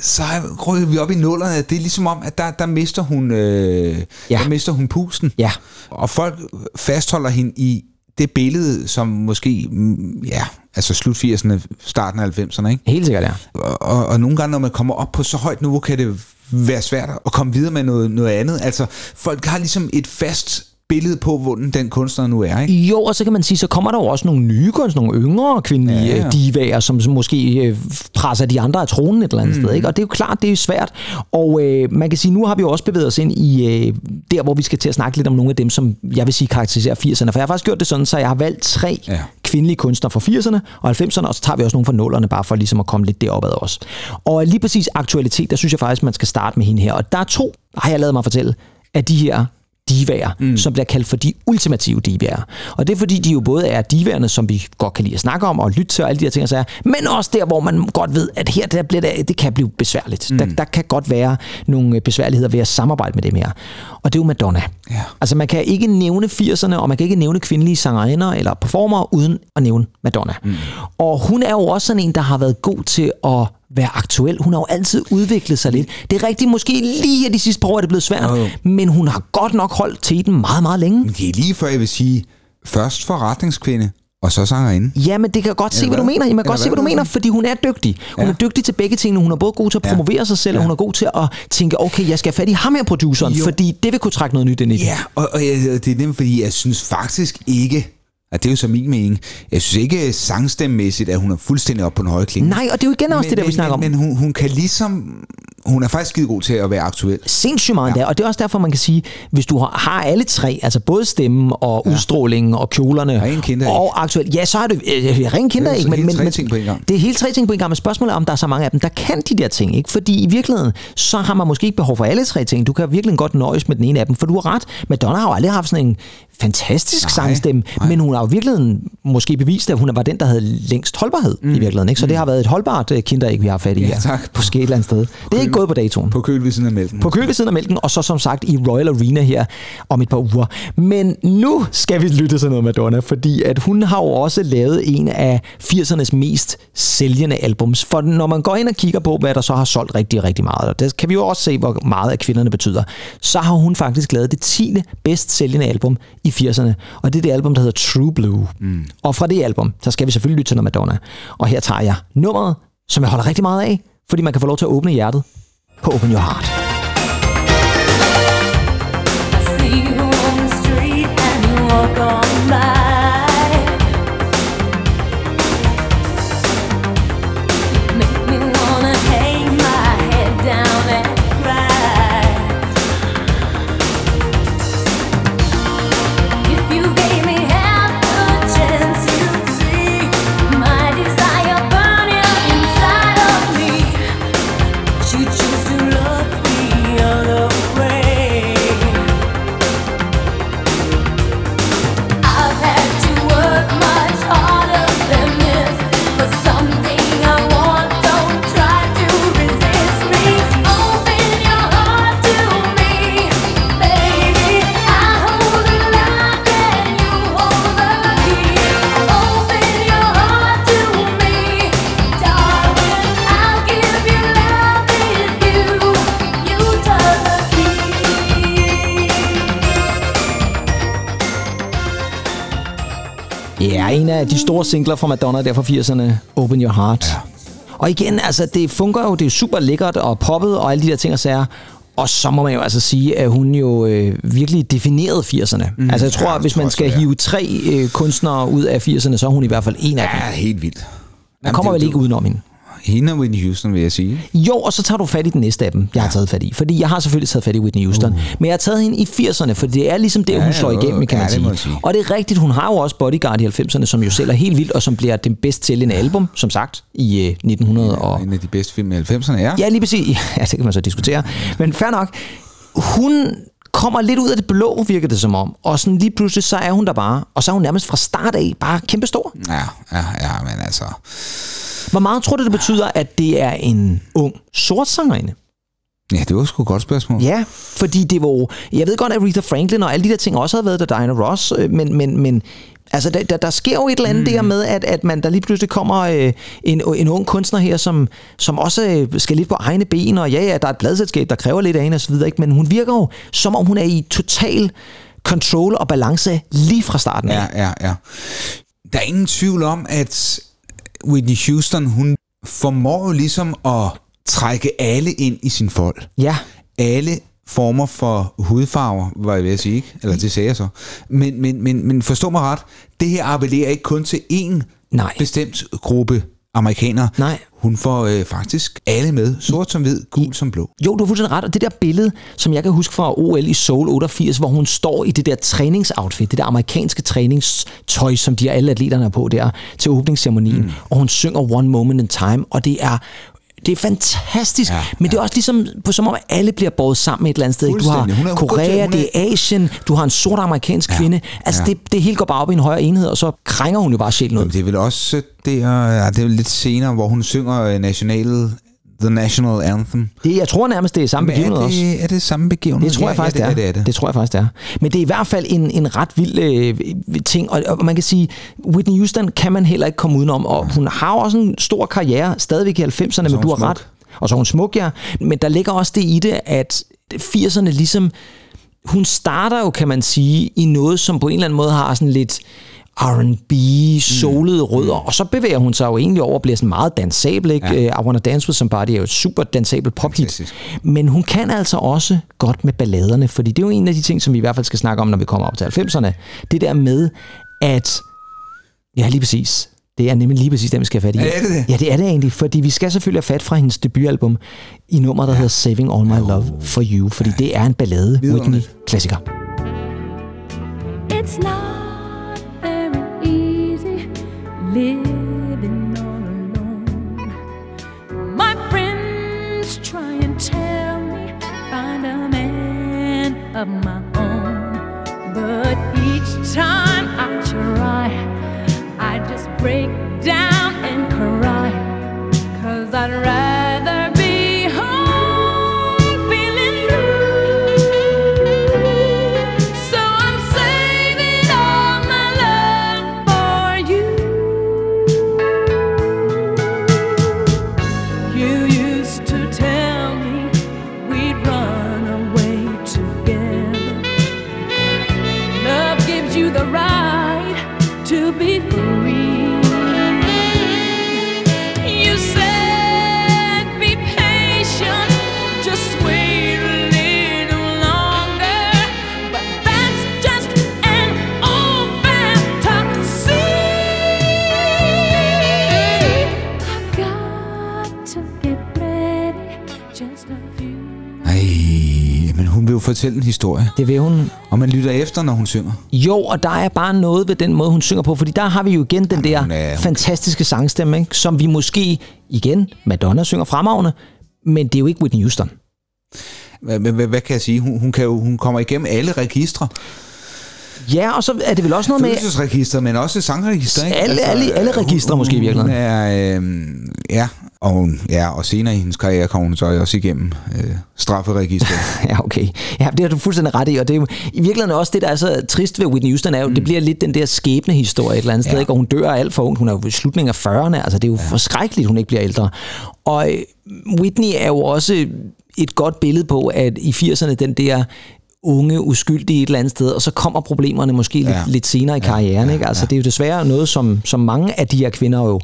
B: Så rykker vi op i nullerne. Det er ligesom om, at der, der mister hun øh,
A: Ja.
B: der mister hun pusten.
A: Ja.
B: Og folk fastholder hende i det billede, som måske, mm, ja, altså slut 80'erne, starten af 90'erne, ikke?
A: Helt sikkert, ja.
B: Og, og, og nogle gange, når man kommer op på så højt niveau, kan det være svært at komme videre med noget, noget andet. Altså, folk har ligesom et fast billede på, hvordan den kunstner nu er, ikke?
A: Jo, og så kan man sige, så kommer der jo også nogle nye kunstnere, nogle yngre kvindelige
B: Ja,
A: ja,
B: ja.
A: divaer, som, som måske øh, presser de andre af tronen et eller andet mm. sted. Ikke? Og det er jo klart, det er jo svært. Og øh, man kan sige, nu har vi jo også bevæget os ind i øh, der, hvor vi skal til at snakke lidt om nogle af dem, som jeg vil sige karakteriserer 80'erne. For jeg har faktisk gjort det sådan, så jeg har valgt tre
B: Ja.
A: kvindelige kunstnere fra 80'erne og 90'erne, og så tager vi også nogle fra nullerne, bare for ligesom at komme lidt deroppe ad os. Og lige præcis aktualitet, der synes jeg faktisk, man skal starte med hende her. Og der er to, har jeg lavet mig fortælle, af de her divaer, mm. som bliver kaldt for de ultimative divaer. Og det er fordi, de jo både er divaerne, som vi godt kan lide at snakke om, og lytte til og alle de her ting, og sager, men også der, hvor man godt ved, at her der bliver det, det kan blive besværligt. Mm. Der, der kan godt være nogle øh, besværligheder ved at samarbejde med dem her. Og det er jo Madonna.
B: Ja.
A: Altså man kan ikke nævne 80'erne, og man kan ikke nævne kvindelige sangerinder eller performere, uden at nævne Madonna. Mm. Og hun er jo også sådan en, der har været god til at være aktuel. Hun har jo altid udviklet sig lidt. Det er rigtigt, måske lige de sidste par år er det blevet svært,
B: jo.
A: men hun har godt nok holdt til den meget, meget længe.
B: Men det er lige før, jeg vil sige, først forretningskvinde, og så sangerinde.
A: Ja, men det kan godt se, hvad du mener. Jeg kan godt se, hvad du mener, fordi hun er dygtig. Hun
B: Ja.
A: er dygtig til begge tingene. Hun er både god til at
B: Ja.
A: promovere sig selv, og
B: Ja.
A: hun er god til at tænke, okay, jeg skal have fat i ham her, produceren,
B: Jo.
A: fordi det vil kunne trække noget nyt ind i det.
B: Ja, og, og jeg, det er nemt, fordi jeg synes faktisk ikke, at det er jo så min mening, jeg synes ikke sangstemmemæssigt, at hun er fuldstændig op på den høje klinge.
A: Nej, og det er jo igen også
B: men,
A: det, der vi
B: men,
A: snakker om.
B: men, Men hun, hun kan ligesom, hun er faktisk skide god til at være aktuel.
A: sindssygt meget ja. og det er også derfor, man kan sige, hvis du har, har alle tre, altså både stemmen og ja. udstrålingen og kjolerne og aktuelt, ja, så er det øh, ren kinder
B: Det er
A: ikke, men, men,
B: tre
A: men
B: ting på en gang.
A: det er hele tre ting på en gang, men spørgsmålet er, om der er så mange af dem, der kan de der ting, ikke? Fordi i virkeligheden, så har man måske ikke behov for alle tre ting. Du kan virkelig godt nøjes med den ene af dem, for du har ret. Madonna har jo aldrig haft sådan en fantastisk
B: Nej,
A: sangstemme,
B: nej.
A: men hun har jo i virkeligheden måske bevist, at hun var den, der havde længst holdbarhed mm. i virkeligheden. Ikke? Så det har været et holdbart øh, kinderæg, vi har fat i
B: Ja,
A: her.
B: tak.
A: Måske et eller andet sted. Det er ikke gået på datoen.
B: På køl ved siden af mælken.
A: På køl ved siden af mælken, og så som sagt i Royal Arena her om et par uger. Men nu skal vi lytte til noget Madonna, fordi at hun har jo også lavet en af 80'ernes mest sælgende albums. For når man går ind og kigger på, hvad der så har solgt rigtig, rigtig meget, og der kan vi jo også se, hvor meget af kvinderne betyder, så har hun faktisk lavet det 10. bedst sælgende album i 80'erne. Og det er det album, der hedder True Blue. Mm. Og fra det album, så skal vi selvfølgelig lytte til noget Madonna. Og her tager jeg nummeret, som jeg holder rigtig meget af, fordi man kan få lov til at åbne hjertet på Open Your Heart.
D: See you on the street and you walk on by.
A: En af de store singler fra Madonna der fra 80'erne, Open Your Heart. Ja. Og igen, altså, det fungerer jo, det er super lækkert og poppet og alle de der ting og sager. Og så må man jo altså sige, at hun jo øh, virkelig definerede 80'erne. Mm, altså jeg tror,
B: ja, det
A: hvis man skal
B: det
A: hive tre øh, kunstnere ud af 80'erne, så er hun i hvert fald en af dem.
B: Ja, helt vildt.
A: Man kommer vel ikke udenom hende.
B: Hende og Whitney Houston, vil jeg sige.
A: Jo, og så tager du fat i den næste af dem, jeg har taget fat i. Fordi jeg har selvfølgelig taget fat i Whitney Houston. Uh. Men jeg har taget hende i 80'erne, for det er ligesom der,
B: Ja,
A: ja, hun slår
B: jo,
A: igennem, kan
B: ja,
A: man sige. Og det er rigtigt, hun har jo også Bodyguard i 90'erne, som jo sælger helt vildt, og som bliver den bedst sælgende album, som sagt, i øh, 1900 og...
B: En af de bedste film i 90'erne, ja.
A: Ja, lige præcis. [LAUGHS] Ja, det kan man så diskutere. Men fair nok. Hun kommer lidt ud af det blå, virker det som om. Og sådan lige pludselig, så er hun der bare. Og så er hun nærmest fra start af bare kæmpestor.
B: Ja, ja, ja, men altså...
A: Hvor meget tror du, det betyder, at det er en ung sort sangerinde?
B: Ja, det var sgu et godt spørgsmål.
A: Ja, fordi det var. Jeg ved godt, at Aretha Franklin og alle de der ting også havde været der, Diana Ross, øh, men, men, men altså, der, der, der sker jo et eller andet mm. der med, at, at man der lige pludselig kommer øh, en, en ung kunstner her, som, som også øh, skal lidt på egne ben, og ja, ja, der er et pladselskab, der kræver lidt af hende osv., ikke? men hun virker jo, som om hun er i total control og balance lige fra starten af.
B: Ja, ja, ja. Der er ingen tvivl om, at Whitney Houston, hun formår jo ligesom at trække alle ind i sin fold.
A: Ja,
B: Alle former for hudfarver, var jeg ved at sige, ikke? Eller det sagde jeg så. Men, men, men, men forstå mig ret, det her appellerer ikke kun til én
A: Nej.
B: bestemt gruppe amerikanere.
A: Nej.
B: Hun får øh, faktisk alle med, sort som hvid, gul som blå.
A: Jo, du har fuldstændig ret. Og det der billede, som jeg kan huske fra OL i Seoul 88, hvor hun står i det der træningsoutfit, det der amerikanske træningstøj, som de alle atleterne er på der til åbningsceremonien, mm. og hun synger One Moment in Time, og det er det er fantastisk,
B: Ja,
A: ja, men det er også ligesom på som om alle bliver båret sammen et eller andet sted. Du har.
B: Hun er-
A: Korea,
B: hun er-
A: det er Asien, du har en sort amerikansk kvinde. Altså
B: ja.
A: det, det hele går bare op i en højere enhed, og så krænger hun jo bare sjælen ud.
B: Jamen, det er vel også det, ja, det er lidt senere, hvor hun synger øh, national, The National Anthem.
A: Det, jeg tror nærmest, det er samme begivenhed
B: er
A: også.
B: det, er det samme begivenhed?
A: Det tror jeg faktisk, det er.
B: ja, det er. Det.
A: det tror jeg faktisk, det er. Men det er i hvert fald en, en ret vild øh, ting, og, og man kan sige, Whitney Houston kan man heller ikke komme udenom, og hun har også en stor karriere stadigvæk i 90'erne, men du har
B: smuk.
A: ret. Og så er hun smuk, ja. Men der ligger også det i det, at 80'erne ligesom, hun starter jo, kan man sige, i noget, som på en eller anden måde har sådan lidt R&B, solede rødder, og så bevæger hun sig jo egentlig over og bliver sådan meget dansabel, ikke? Ja. I Wanna Dance With Somebody er jo et super dansabel pophit. Men hun kan altså også godt med balladerne, fordi det er jo en af de ting, som vi i hvert fald skal snakke om, når vi kommer op til 90'erne. Det der med, at... Ja, lige præcis. Det er nemlig lige præcis det, vi skal have fat i.
B: Er det det?
A: Ja, det er det egentlig, fordi vi skal selvfølgelig have fat fra hendes debutalbum i nummer, der ja. hedder Saving All My Love For You, fordi det er en ballade. Whitney-klassiker.
D: It's not living all alone. My friends try and tell me find a man of my own, but each time I try, I just break down and cry, cause I'd rather.
B: Fortælle en historie.
A: Det vil hun.
B: Og man lytter efter, når hun synger.
A: Jo, og der er bare noget ved den måde, hun synger på, fordi der har vi jo igen den der
B: hun er- hun-
A: fantastiske sangstemme, ikke? som vi måske, igen, Madonna synger fremragende, men det er jo ikke Whitney Houston.
B: Hvad, hvad, hvad kan jeg sige? Hun, hun, kan jo, hun kommer igennem alle registre.
A: Ja, og så er det vel også noget med...
B: Følelsesregister, men også sangregister. Ikke?
A: Alle- alle- alle registre måske i virkeligheden.
B: Hun er, øh, ja, og, hun, ja, og senere i hendes karriere kommer hun så også igennem øh, strafferegistret. [LAUGHS]
A: Ja, okay. Ja, det har du fuldstændig ret i, og det er jo i virkeligheden også det, der er så trist ved Whitney Houston, er jo, mm. det bliver lidt den der skæbnehistorie et eller andet ja. sted,
B: Ja.
A: ikke? og hun dør alt for ungt. Hun er jo i slutningen af 40'erne, altså det er jo ja. forskrækkeligt, hun ikke bliver ældre. Og øh, Whitney er jo også et godt billede på, at i 80'erne, den der unge, uskyldige et eller andet sted, og så kommer problemerne måske ja.
B: Ja.
A: lidt, lidt senere i karrieren. Ikke? Altså, Det er jo desværre noget, som, som mange af de her kvinder jo,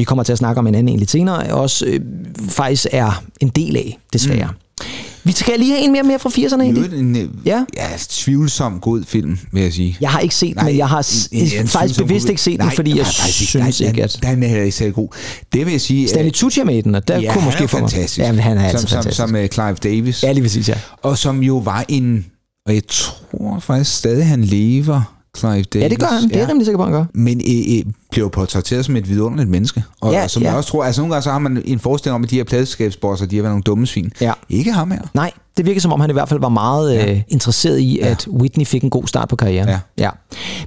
A: vi kommer til at snakke om en anden en lidt senere, også øh, faktisk er en del af, desværre. Mm. Vi skal lige have en mere, mere fra 80'erne
B: I
A: egentlig.
B: øvrigt en øh,
A: Ja.
B: ja, tvivlsom god film, vil jeg sige.
A: Jeg har ikke set den, men jeg har
B: en- en- en
A: faktisk bevidst
B: god-
A: ikke set den,
B: Nej,
A: fordi
B: nej,
A: jeg
B: faktisk
A: synes
B: Nej,
A: ikke,
B: den-
A: at...
B: Den er heller ikke særlig god. Det vil jeg sige...
A: Stanley Tucci med i den, og der
B: ja,
A: kunne måske få mig. Ja, han er altid
B: som, som,
A: fantastisk.
B: som uh, Clive Davis.
A: Ja, lige præcis, ja.
B: Og som jo var en... Og jeg tror faktisk stadig, han lever, Clive Davis.
A: Ja, det gør han. Det er jeg rimelig sikker på, han gør.
B: Men øh, øh, blev portrætteret som et vidunderligt menneske. Og,
A: Ja,
B: og som
A: ja.
B: jeg også tror, altså nogle gange så har man en forestilling om, at de her pladeskabsbosser, de har været nogle dumme svin.
A: Ja.
B: Ikke ham her.
A: Nej, det virker som om, han i hvert fald var meget ja. øh, interesseret i, ja. at Whitney fik en god start på karrieren.
B: Ja.
A: ja.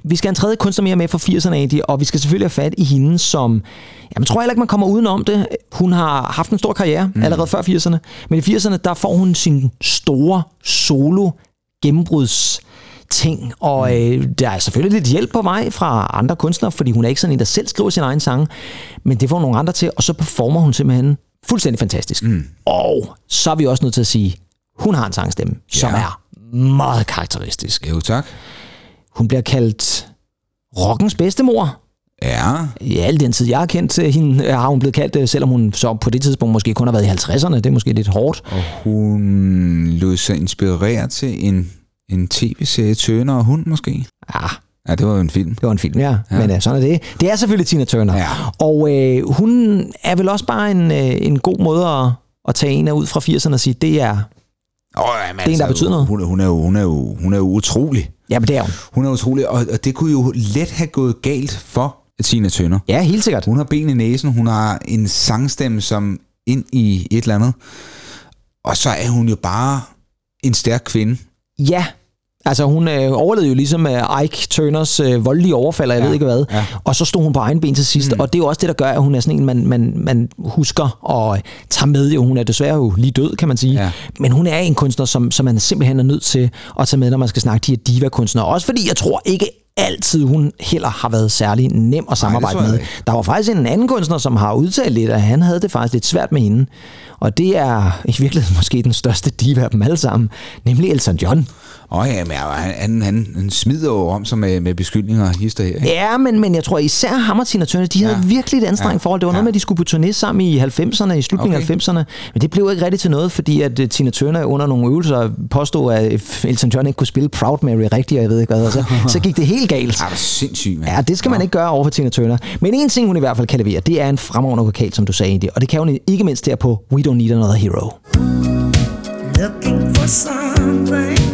A: Vi skal have en tredje kunstner mere med fra 80'erne, Adi, og vi skal selvfølgelig have fat i hende, som... Jamen, tror jeg heller ikke, man kommer udenom det. Hun har haft en stor karriere mm. allerede før 80'erne, men i 80'erne, der får hun sin store solo gennembruds ting, og øh, der er selvfølgelig lidt hjælp på vej fra andre kunstnere, fordi hun er ikke sådan en, der selv skriver sin egen sang, men det får nogle andre til, og så performer hun simpelthen fuldstændig fantastisk. Mm. Og så er vi også nødt til at sige, hun har en sangstemme, som
B: Ja.
A: er meget karakteristisk.
B: Jo, tak.
A: Hun bliver kaldt rockens bedstemor.
B: Ja,
A: I al den tid, jeg har kendt til hende, har hun blevet kaldt det, selvom hun så på det tidspunkt måske kun har været i 50'erne. Det er måske lidt hårdt.
B: og hun lod sig inspirere til en, en tv-serie, Tøner og hund måske.
A: Ja,
B: Ja, det var jo en film.
A: det var en film, ja. ja. Men uh, sådan er det. Det er selvfølgelig Tina Turner.
B: Ja.
A: Og øh, hun er vel også bare en, øh, en god måde at, at tage en af ud fra 80'erne og sige, det er...
B: Oh, jamen,
A: Det er en, der betyder noget.
B: Hun, hun, er jo, hun, er jo, hun er jo utrolig.
A: Ja, men det er hun.
B: Hun er utrolig, og, og det kunne jo let have gået galt for Tina Turner.
A: Ja, helt sikkert.
B: Hun har ben i næsen, hun har en sangstemme som ind i et eller andet. Og så er hun jo bare en stærk kvinde.
A: Ja, altså hun øh, overlevede jo ligesom øh, Ike Turners øh, voldelige overfald, og jeg ja, ved ikke hvad.
B: ja.
A: Og så stod hun på egen ben til sidst, mm. og det er jo også det, der gør, at hun er sådan en, man, man, man husker og øh, tager med. Jo, hun er desværre jo lige død, kan man sige.
B: Ja.
A: Men hun er en kunstner, som, som man simpelthen er nødt til at tage med, når man skal snakke de her diva-kunstnere. Også fordi jeg tror ikke altid, hun heller har været særlig nem at samarbejde
B: jeg
A: med. Der var faktisk en anden kunstner, som har udtalt lidt, at han havde det faktisk lidt svært med hende. Og det er i virkeligheden [LAUGHS] måske den største diva af dem alle sammen, nemlig Elton John.
B: Og ja, men han, han, han, han smider jo om sig med, med beskyldninger og hister her. Ikke?
A: Ja, men, men jeg tror især ham og Tina Turner, de havde
B: Ja.
A: virkelig et anstrengt
B: Ja.
A: forhold. Det var noget
B: Ja.
A: med, at de skulle på turné sammen i 90'erne, i slutningen
B: Okay.
A: af 90'erne. Men det blev ikke rigtigt til noget, fordi at uh, Tina Turner under nogle øvelser påstod, at Elton John ikke kunne spille Proud Mary rigtigt, og jeg ved ikke hvad. Så, [LAUGHS] så gik det helt galt.
B: Ja, det er sindssygt, mand.
A: Ja, det skal man ikke gøre over for Tina Turner. Men en ting, hun i hvert fald kan levere, det er en fremragende vokal, som du sagde, Indy. Og det kan hun ikke mindst der på We Don't Need Another Hero.
E: looking for something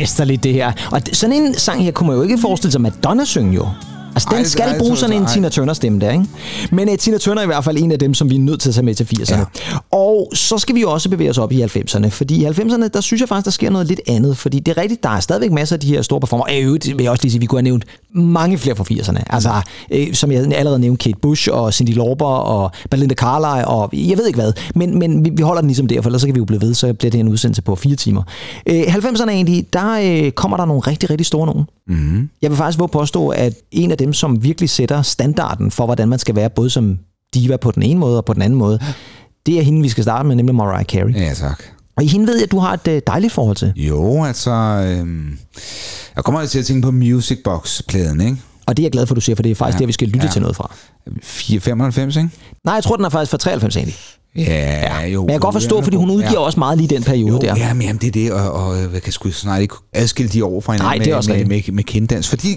A: mesterligt, det her. Og sådan en sang her kunne man jo ikke forestille sig Madonna synge jo. Altså, den
B: Ej,
A: skal
B: ej,
A: bruge
B: så-
A: sådan en. Tina Turner stemme der, ikke? Men uh, Tina Turner er i hvert fald en af dem, som vi er nødt til at tage med til 80'erne. Ja. Og så skal vi også bevæge os op i 90'erne, fordi i 90'erne, der synes jeg faktisk, der sker noget lidt andet, fordi det er rigtigt, der er stadigvæk masser af de her store performer. Øh, øvrigt vil jeg også lige sige, vi kunne have nævnt mange flere fra 80'erne. Altså, øh, som jeg allerede nævnte, Kate Bush og Cindy Lauper og Belinda Carlisle og jeg ved ikke hvad, men, men vi, vi holder den ligesom der, for ellers så kan vi jo blive ved, så bliver det en udsendelse på fire timer. Øh, 90'erne egentlig, der øh, kommer der nogle rigtig, rigtig store nogen. Mm. Jeg vil faktisk våge påstå, at en af dem, som virkelig sætter standarden for, hvordan man skal være, både som diva på den ene måde og på den anden måde, det er hende, vi skal starte med, nemlig Mariah Carey.
B: Ja, tak.
A: Og i hende ved jeg, at du har et øh, dejligt forhold til.
B: Jo, altså... Øhm, jeg kommer til at tænke på Music Box-pladen, ikke?
A: Og det er jeg glad for, du siger, for det er faktisk ja. der, vi skal lytte. Ja. til noget fra.
B: 495, ikke?
A: Nej, jeg tror, den er faktisk fra 93 egentlig.
B: Ja, jo.
A: Men jeg kan godt forstå, fordi hun udgiver
B: ja.
A: også meget lige den periode
B: Jo,
A: der.
B: ja, men jamen, det er det, og, og jeg kan sgu snart ikke adskille de år fra hinanden
A: Nej, det er også
B: med, med, med, med kinddans, fordi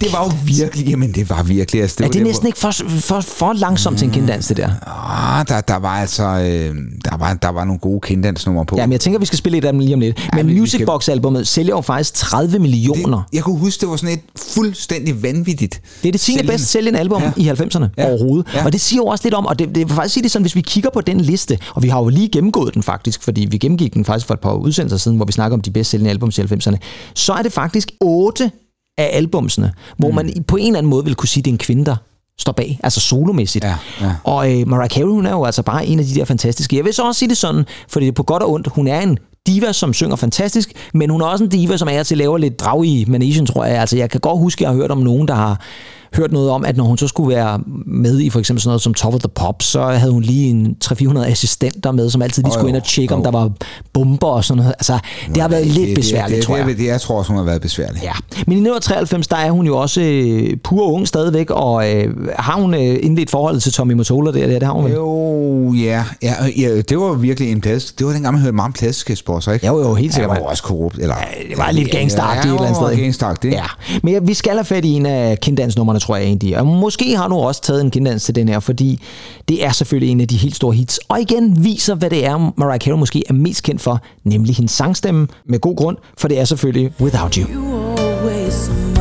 B: det var jo virkelig, jamen det var virkelig. Altså, det
A: Er det
B: der,
A: næsten ikke for, for, for langsomt til en kinddans, det der?
B: Hvor, ah, der, der var altså, øh, der, var, der var nogle gode kinddansnumre på.
A: Ja, men jeg tænker, vi skal spille et af dem lige om lidt. Men
B: vi- vi
A: Music
B: skal-
A: Box-albummet sælger jo faktisk 30 millioner.
B: det, jeg kunne huske, det var sådan et fuldstændig vanvittigt.
A: Det er det 10.
B: sælgende-
A: bedst sælgende album ja.
B: Ja.
A: i 90'erne ja.
B: Ja.
A: overhovedet. Ja. Og det siger jo også lidt om, og det, det vil faktisk sige det sådan, hvis vi kigger på den liste, og vi har jo lige gennemgået den faktisk, fordi vi gennemgik den faktisk for et par udsendelser siden, hvor vi snakker om de bedst sælgende albums i 90'erne, så er det faktisk otte af albumsene, hvor
B: Mm.
A: man på en eller anden måde vil kunne sige, at det er en kvinde, der står bag, altså solomæssigt.
B: Ja, ja.
A: Og øh, Mariah Carey, hun er jo altså bare en af de der fantastiske. Jeg vil så også sige det sådan, fordi det er på godt og ondt, hun er en diva, som synger fantastisk, men hun er også en diva, som er til at lave lidt drag i managen, tror jeg. Altså, jeg kan godt huske, at jeg har hørt om nogen, der har hørt noget om, at når hun så skulle være med i for eksempel sådan noget som Top of the Pops, så havde hun lige en 300-400 assistenter med, som altid lige skulle ind
B: jo,
A: og tjekke, om
B: jo.
A: der var bomber og sådan noget. Altså, det har været lidt
B: det,
A: besværligt,
B: det,
A: tror jeg.
B: Det, det, jeg tror også, hun har været besværlig.
A: Ja, men i 1993, der er hun jo også øh, pur ung stadigvæk, og øh, har hun øh, indledt forholdet til Tommy Mottola der, det har hun?
B: Jo, ja, ja, ja, det var virkelig en plads. Det var dengang, man hørte meget om så ikke?
A: Jo, jo, helt sikkert,
B: Ja, det var også korrupt. Eller,
A: det var lidt gangsteragtigt et eller andet sted, ikke?
B: gangsteragtigt.
A: Ja, men ja, vi skal have fat i en af tror jeg egentlig. Og måske har du også taget en kinddans til den her, fordi det er selvfølgelig en af de helt store hits. Og igen viser, hvad det er, Mariah Carey måske er mest kendt for, nemlig hendes sangstemme, med god grund, for det er selvfølgelig Without You.
D: You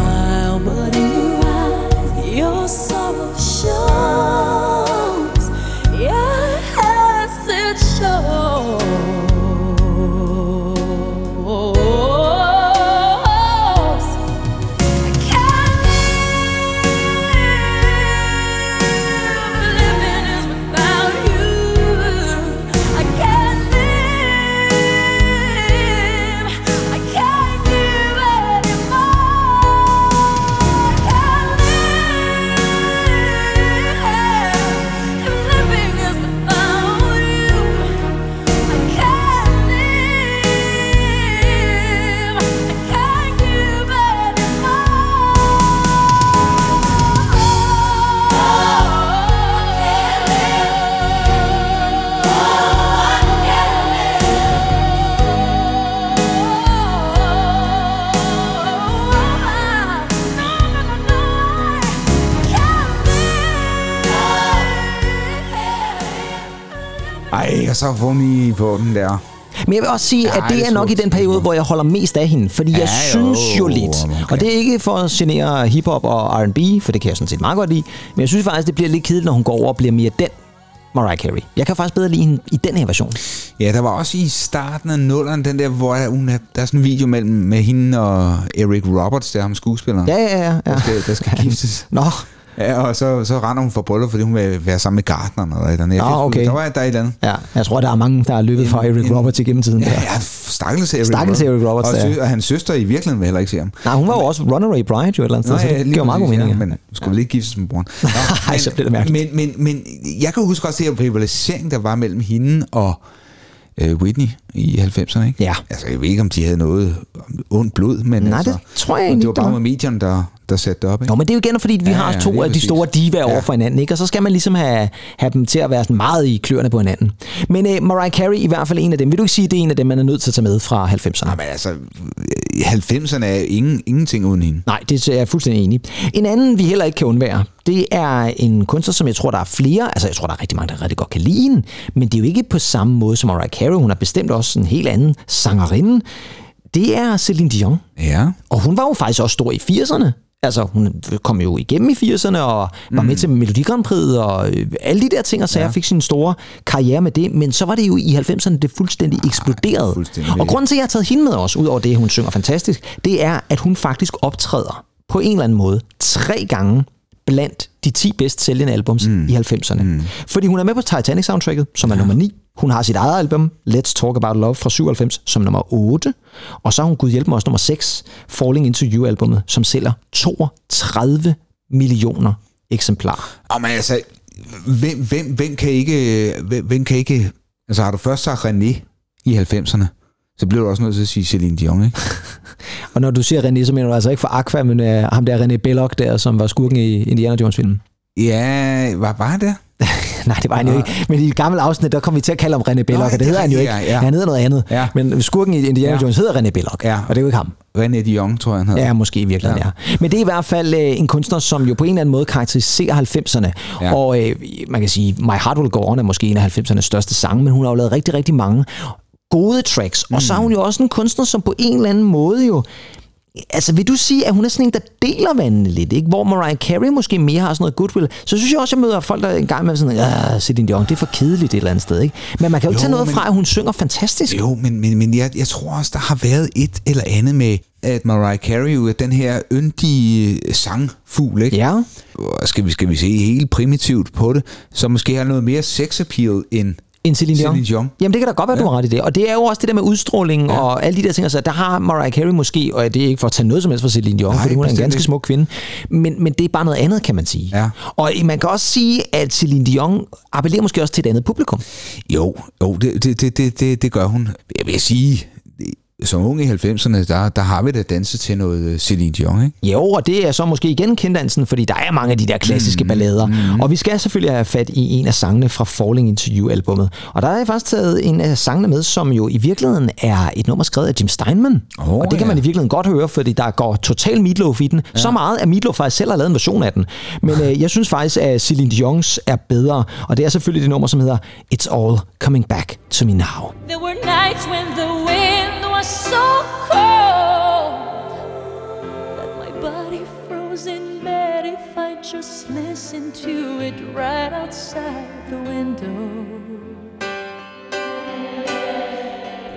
B: så får I på den der.
A: Men jeg vil også sige,
B: Ja,
A: at det
B: det
A: er
B: er
A: nok i den periode, hvor jeg holder mest af hende. Fordi jeg
B: Ja,
A: synes jo
B: jo,
A: lidt,
B: okay.
A: og det er ikke for at genere hiphop og R&B, for det kan jeg sådan set meget godt lide, men jeg synes faktisk, det bliver lidt kedeligt, når hun går over og bliver mere den Mariah Carey. Jeg kan faktisk bedre lide hende i den her version.
B: Ja, der var også i starten af nulleren, den der, hvor hun er, der er sådan en video mellem med hende og Eric Roberts, der er ham skuespilleren.
A: Ja, ja, ja. ja.
B: Der skal, der skal giftes. [LAUGHS]
A: Nå,
B: Ja, og så, så render hun for bryllup, fordi hun vil være sammen med Gardner eller et eller andet. Jeg
A: Nå,
B: huske,
A: okay.
B: Der var der et eller andet.
A: ja. Jeg tror, der er mange, der er løbet fra Eric
B: en-
A: Roberts igennem tiden.
B: Ja, ja, stakkels Eric
A: Stakkels Eric Roberts,
B: og,
A: ja.
B: og hans søster i virkeligheden vil heller ikke se ham.
A: Nej, hun var jo også runaway bride jo et eller andet sted, så det giver meget god mening.
B: Ja, men skulle vel ikke giftes med broren. Nå, [LAUGHS]
A: Ej, så bliver det mærkeligt.
B: Men, men, men jeg kan huske også det her rivalisering, der var mellem hende og øh, Whitney i 90'erne. Ikke?
A: Ja.
B: Altså, jeg ved ikke, om de havde noget ondt blod, men
A: Nej,
B: altså,
A: det tror jeg egentlig
B: Det var
A: ikke,
B: bare med medierne, der, der satte det op. Ikke?
A: Nå, men det er jo igen, fordi vi
B: Ja,
A: har
B: ja,
A: to af de store divaer over
B: Ja.
A: for hinanden, ikke? og så skal man ligesom have, have dem til at være sådan meget i kløerne på hinanden. Men uh, Mariah Carey i hvert fald en af dem. Vil du ikke sige, at det er en af dem, man er nødt til at tage med fra 90'erne?
B: Nej, men altså, 90'erne er ingen, ingenting uden hende.
A: Nej, det er jeg fuldstændig enig. En anden, vi heller ikke kan undvære, det er en kunstner, som jeg tror, der er flere. Altså, jeg tror, der er rigtig mange, der rigtig godt kan lide hende. Men det er jo ikke på samme måde som Mariah Carey. Hun er bestemt også en helt anden sangerinde. det er Celine Dion.
B: Ja.
A: Og hun var jo faktisk også stor i 80'erne. Altså, hun kom jo igennem i 80'erne og var med til Melodi Grand Prix og øh, alle de der ting og sager, ja. fik sin store karriere med det. Men så var det jo i 90'erne, det fuldstændig eksploderede.
B: fuldstændig.
A: Og grunden til, at jeg har taget hende med os, ud over det, hun synger fantastisk, det er, at hun faktisk optræder på en eller anden måde tre gange blandt de 10 bedst sælgende albums mm. i 90'erne. Mm. Fordi hun er med på Titanic-soundtracket, som er nummer 9. Hun har sit eget album, Let's Talk About Love fra 97, som nummer 8. Og så har hun gud hjælpe mig også nummer 6, Falling Into You-albummet, som sælger 32 millioner eksemplarer.
B: Og men altså, hvem, hvem, hvem, kan ikke, hvem, hvem kan ikke... Altså, har du først sagt René i 90'erne, så bliver du også nødt til at sige Celine Dion, ikke? [LAUGHS]
A: Og når du siger René, så mener du altså ikke for Aqua, men uh, ham der René Belloc der, som var skurken i Indiana Jones-filmen.
B: Ja, hvad var det? [LAUGHS]
A: Nej, det var han jo ikke. Men i et gammelt afsnit, der kom vi til at kalde ham René Belloc,
B: Nå,
A: og det hedder han jo ikke.
B: ja, ja.
A: Han hedder noget andet.
B: Ja.
A: Men skurken i Indiana
B: Ja.
A: Jones hedder René Belloc,
B: Ja.
A: og det er jo ikke ham.
B: René Dion, tror jeg, han hedder.
A: Ja, måske i virkeligheden, ja. ja. Men det er i hvert fald øh, en kunstner, som jo på en eller anden måde karakteriserer 90'erne.
B: Ja.
A: Og øh, man kan sige, My Heart Will Go On er måske en af 90'ernes største sange, men hun har jo lavet rigtig, rigtig mange gode tracks. Og så er hun jo også en kunstner, som på en eller anden måde jo Altså, vil du sige, at hun er sådan en, der deler vandene lidt, ikke? Hvor Mariah Carey måske mere har sådan noget goodwill. Så synes jeg også, at jeg møder folk, der engang med sådan, ja, Celine Dion, det er for kedeligt et eller andet sted, ikke? Men man kan jo, jo tage noget
B: men-
A: fra, at hun synger fantastisk.
B: Jo, men, men, men jeg, jeg tror også, der har været et eller andet med, at Mariah Carey jo er den her yndige sangfugl, ikke?
A: Ja.
B: Skal vi, skal vi se helt primitivt på det, så måske har noget mere sex appeal end
A: En Celine Dion.
B: Celine Dion.
A: Jamen det kan da godt være, ja. du har ret i det. Og det er jo også det der med udstråling ja. og alle de der ting. Altså, der har Mariah Carey måske, og det er ikke for at tage noget som helst fra Celine Dion,
B: Nej,
A: fordi hun er en ganske smuk kvinde. Men, men det er bare noget andet, kan man sige.
B: Ja.
A: Og man kan også sige, at Celine Dion appellerer måske også til et andet publikum.
B: Jo, jo det, det, det, det, det gør hun. Jeg vil sige, som ung i 90'erne, der, der har vi da danset til noget øh, Celine Dion, ikke?
A: Jo, og det er så måske igen kenddansen, fordi der er mange af de der klassiske mm, ballader. Mm. Og vi skal selvfølgelig have fat i en af sangene fra Falling Into You-albummet. Og der har jeg faktisk taget en af sangene med, som jo i virkeligheden er et nummer skrevet af Jim Steinman.
B: Åh,
A: og det kan
B: ja.
A: man i virkeligheden godt høre, fordi der går total Meatloaf i den. Ja. Så meget, at Meatloaf faktisk selv har lavet en version af den. Men øh, jeg synes faktisk, at Celine Dion's er bedre. Og det er selvfølgelig det nummer, som hedder It's All Coming Back to Me Now.
D: There were nights when the right outside the window.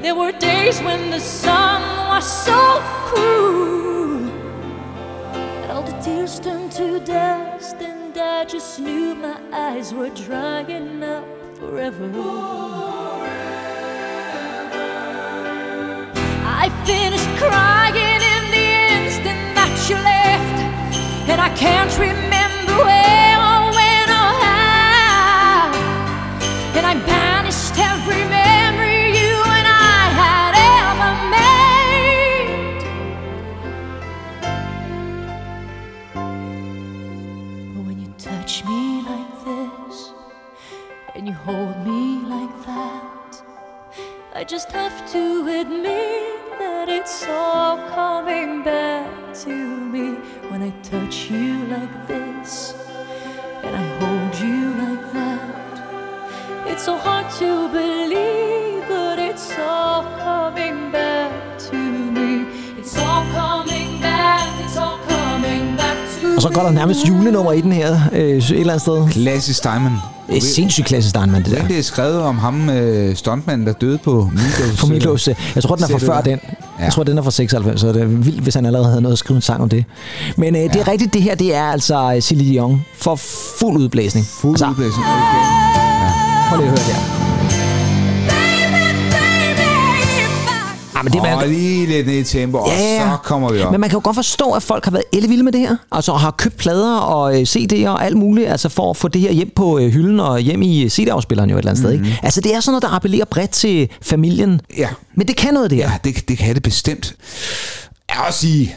D: There were days when the sun was so cruel that all the tears turned to dust, and I just knew my eyes were drying up forever. I finished crying in the instant that you left, and I can't remember where hold me like that. I just have to admit that it's all coming back to me when I touch you like this and I hold you like that. It's so hard to believe, but it's all coming back to me. It's all coming back, it's all coming back to me.
A: Og så går der nærmest julenummer i den her, øh, et eller andet sted.
B: Klassisk Steinman.
A: Det er sindssygt klassisk Steinman, det der.
B: Det er skrevet om ham, øh, stuntmanden, der døde på Meatloafs?
A: På øh, Jeg tror, den er fra før den.
B: Ja.
A: Jeg tror, den er fra 96, så det er vildt, hvis han allerede havde noget at skrive en sang om det. Men øh, det er rigtigt, det her det er altså øh, Celine Dion for fuld udblæsning.
B: Fuld
A: altså,
B: udblæsning.
A: Prøv lige at høre her. Men det er
B: Og lige lidt ned i tempo, og så kommer vi op.
A: Men man kan jo godt forstå, at folk har været ellevilde med det her. Altså har købt plader og øh, CD'er og alt muligt, altså for at få det her hjem på øh, hylden og hjem i CD-afspilleren jo et eller andet mm-hmm. sted. Ikke? Altså det er sådan noget, der appellerer bredt til familien.
B: Ja.
A: Men det kan noget, det her.
B: Ja, det, det kan det bestemt. Jeg vil også sige,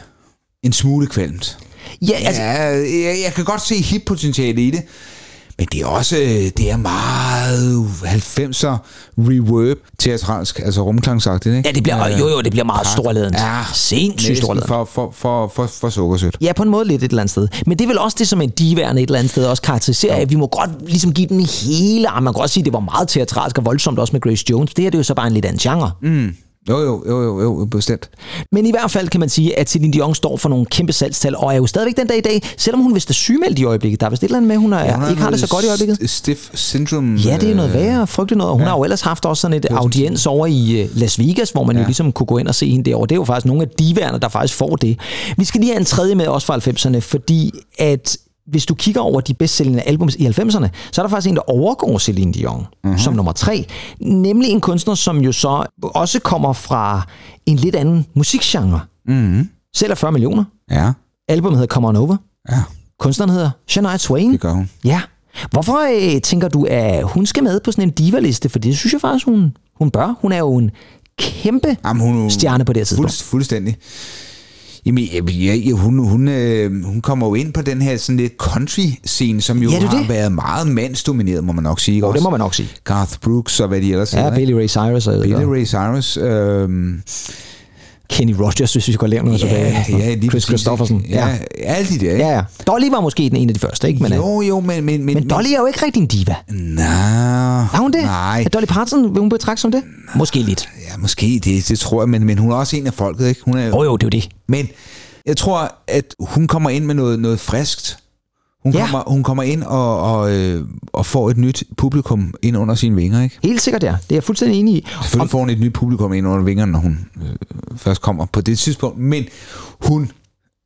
B: en smule kvalmt.
A: Ja, altså,
B: Ja, jeg, jeg kan godt se hip-potentiale i det. Men det er også det er meget 90'er reverb teatralsk, altså rumklangsagtigt, ikke?
A: ja, det bliver, jo, jo, det bliver meget storladent.
B: Ja,
A: Sindssygt
B: næsten
A: storladent.
B: for, for, for, for, for sukkersødt.
A: Ja, på en måde lidt et eller andet sted. Men det er vel også det, som en diværende et eller andet sted også karakteriserer, at vi må godt ligesom give den hele... Ah, man kan også sige, at det var meget teatralsk og voldsomt også med Grace Jones. Det her det er jo så bare en lidt anden genre. Mm.
B: Jo, jo, jo, jo, jo, bestemt.
A: Men i hvert fald kan man sige, at Celine Dion står for nogle kæmpe salgstal, og er jo stadigvæk den dag i dag, selvom hun vist er sygemeldt i øjeblikket. Der er vist et eller andet med, hun, er,
B: Hun
A: ikke har det så godt i øjeblikket.
B: st- Stiff syndrome.
A: Ja, det er noget
B: øh,
A: værre, frygteligt noget. Og Hun ja. har jo ellers haft også sådan et audiens over i øh, Las Vegas, hvor man ja. jo
B: Ja.
A: ligesom kunne gå ind og se hende derovre. Det er jo faktisk nogle af diværerne, der faktisk får det. Vi skal lige have en tredje med også fra 90'erne, fordi at hvis du kigger over de bedst sælgende albums i 90'erne, så er der faktisk en, der overgår Celine Dion
B: Mhm.
A: mm-hmm. som nummer tre. Nemlig en kunstner, som jo så også kommer fra en lidt anden musikgenre.
B: Mhm.
A: Sælger 40 millioner.
B: Ja,
A: Albumet hedder Come On Over.
B: ja,
A: Kunstneren hedder Shania Twain.
B: det gør hun.
A: Ja. Hvorfor øh, tænker du, at hun skal med på sådan en diva-liste? For det synes jeg faktisk, hun, hun bør. Hun er jo en kæmpe
B: Jamen, hun, er
A: stjerne på det her tidspunkt.
B: Fuld, fuldstændig. Jamen, ja, ja, hun, hun, øh, hun kommer jo ind på den her sådan lidt country-scene, som jo
A: Ja, det
B: har
A: det.
B: været meget mandsdomineret, må man nok sige.
A: Jo, det
B: også?
A: må man nok sige.
B: Garth Brooks og hvad de ellers
A: Ja,
B: hedder, ikke?
A: Billy Ray Cyrus og
B: Billy
A: Billy
B: Ray Cyrus. Øh,
A: Kenny Rogers, hvis vi skal lave noget
B: ja,
A: tilbage.
B: ja, lige
A: Chris. Christoffersen.
B: Ja, ja, alle de der.
A: ja, ja. Dolly var måske den ene af de første, ikke? Men, øh,
B: jo, jo, men... Men, men,
A: men Dolly er jo ikke rigtig en diva.
B: Nej.
A: Er hun det?
B: Nej.
A: Er Dolly Parton, vil hun betragte som det? Måske lidt.
B: Ja, måske det, det tror jeg, men, men hun er også en af folket, ikke? Hun er,
A: Jo, jo, det er jo det.
B: Men jeg tror, at hun kommer ind med noget, noget friskt. Hun,
A: Ja.
B: kommer, hun kommer ind og, og, øh, og får et nyt publikum ind under sine vinger, ikke?
A: Helt sikkert, ja. Det er jeg fuldstændig enig i.
B: Selvfølgelig får hun et nyt publikum ind under vingerne, når hun øh, først kommer på det tidspunkt. Men hun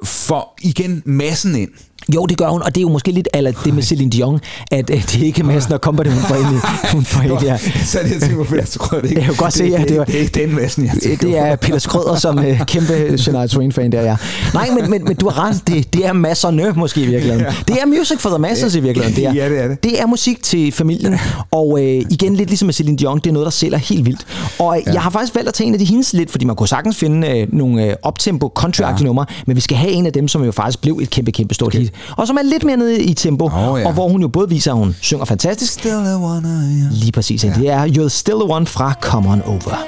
B: får igen massen ind.
A: Jo, det gør hun, og det er jo måske lidt eller det med Celine Dion, at øh, det er ikke massen, der kommer det, hun får ind. Hun får ind, ja. [LAUGHS]
B: Så er det, jeg tænker på, jeg tror det.
A: Jeg kan godt se,
B: det,
A: at det var-
B: det, det, er ikke den massen, jeg tænker
A: Det er. Peter Skrøder som øh, kæmpe Shania Twain-fan der, ja. Nej, men, men, men du har ret. Det, det er masserne måske i virkeligheden. Det er music for the masses i virkeligheden. Det er,
B: Ja, det er det.
A: Det er musik til familien. Og øh, igen, lidt ligesom med Celine Dion, det er noget, der sælger helt vildt. Og øh, jeg har faktisk valgt at tage en af de hendes lidt, fordi man kunne sagtens finde øh, nogle øh, optempo country ja. numre, men vi skal have en af dem, som jo faktisk blev et kæmpe, kæmpe stort hit. Og som er lidt mere nede i tempo,
B: Åh, ja.
A: og hvor hun jo både viser, at hun synger fantastisk,
B: Still the one I am.
A: lige præcis. Ja. Det er You're Still the One fra Come On Over.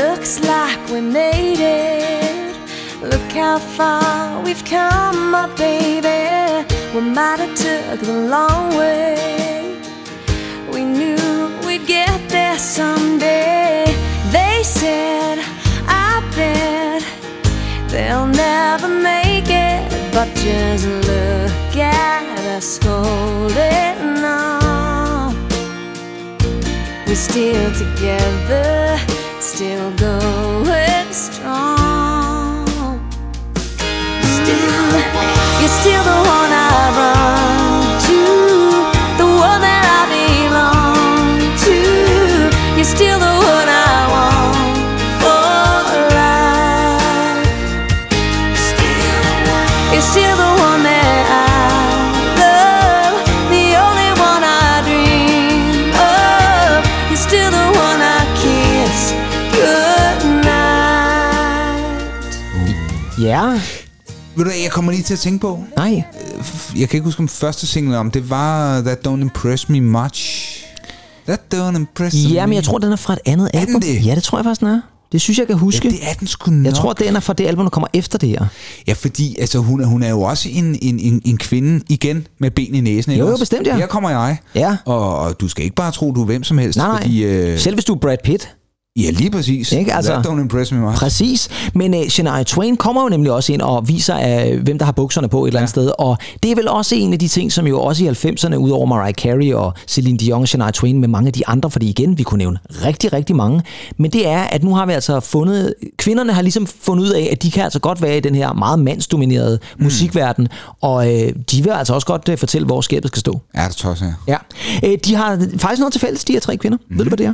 D: Looks like we made it. Look how far we've come, my baby. We might have took the long way. We knew we'd get there someday. They said, I bet they'll never make. But just look at us holding on. We're still together, still going strong. Still, you're still the one
A: Ja,
B: Ved du jeg kommer lige til at tænke på?
A: nej.
B: Jeg kan ikke huske, om første single om det var That Don't Impress Me Much. That Don't Impress
A: Ja,
B: Me.
A: men jeg tror, den er fra et andet
B: Er
A: album.
B: det?
A: Ja, det tror jeg faktisk, den er. Det synes jeg, kan huske.
B: Ja, det er den sgu nok.
A: Jeg tror, den er fra det album, der kommer efter det her.
B: Ja, fordi altså, hun, er- hun er jo også en, en, en, en kvinde, igen, med ben i næsen.
A: Jo, jo, bestemt, ja.
B: Her kommer jeg.
A: Ja.
B: Og, og du skal ikke bare tro, du er hvem som helst.
A: Nej, nej.
B: Fordi, øh,
A: Selv hvis du er Brad Pitt.
B: Ja, lige præcis.
A: Ikke? Altså-
B: That don't impress me much.
A: Præcis. Men uh, Shania Twain kommer jo nemlig også ind og viser, uh, hvem der har bukserne på et eller andet sted. Og det er vel også en af de ting, som jo også i 90'erne, udover Mariah Carey og Celine Dion og Shania Twain med mange af de andre, fordi igen, vi kunne nævne rigtig, rigtig mange. Men det er, at nu har vi altså fundet, kvinderne har ligesom fundet ud af, at de kan altså godt være i den her meget mandsdominerede
B: Mm.
A: musikverden. Og uh, de vil altså også godt uh, fortælle, hvor skabet skal stå.
B: Ja, det tosser jeg.
A: Ja. Uh, de har faktisk noget til fælles, de her tre kvinder. Mm. Ved du, hvad det er?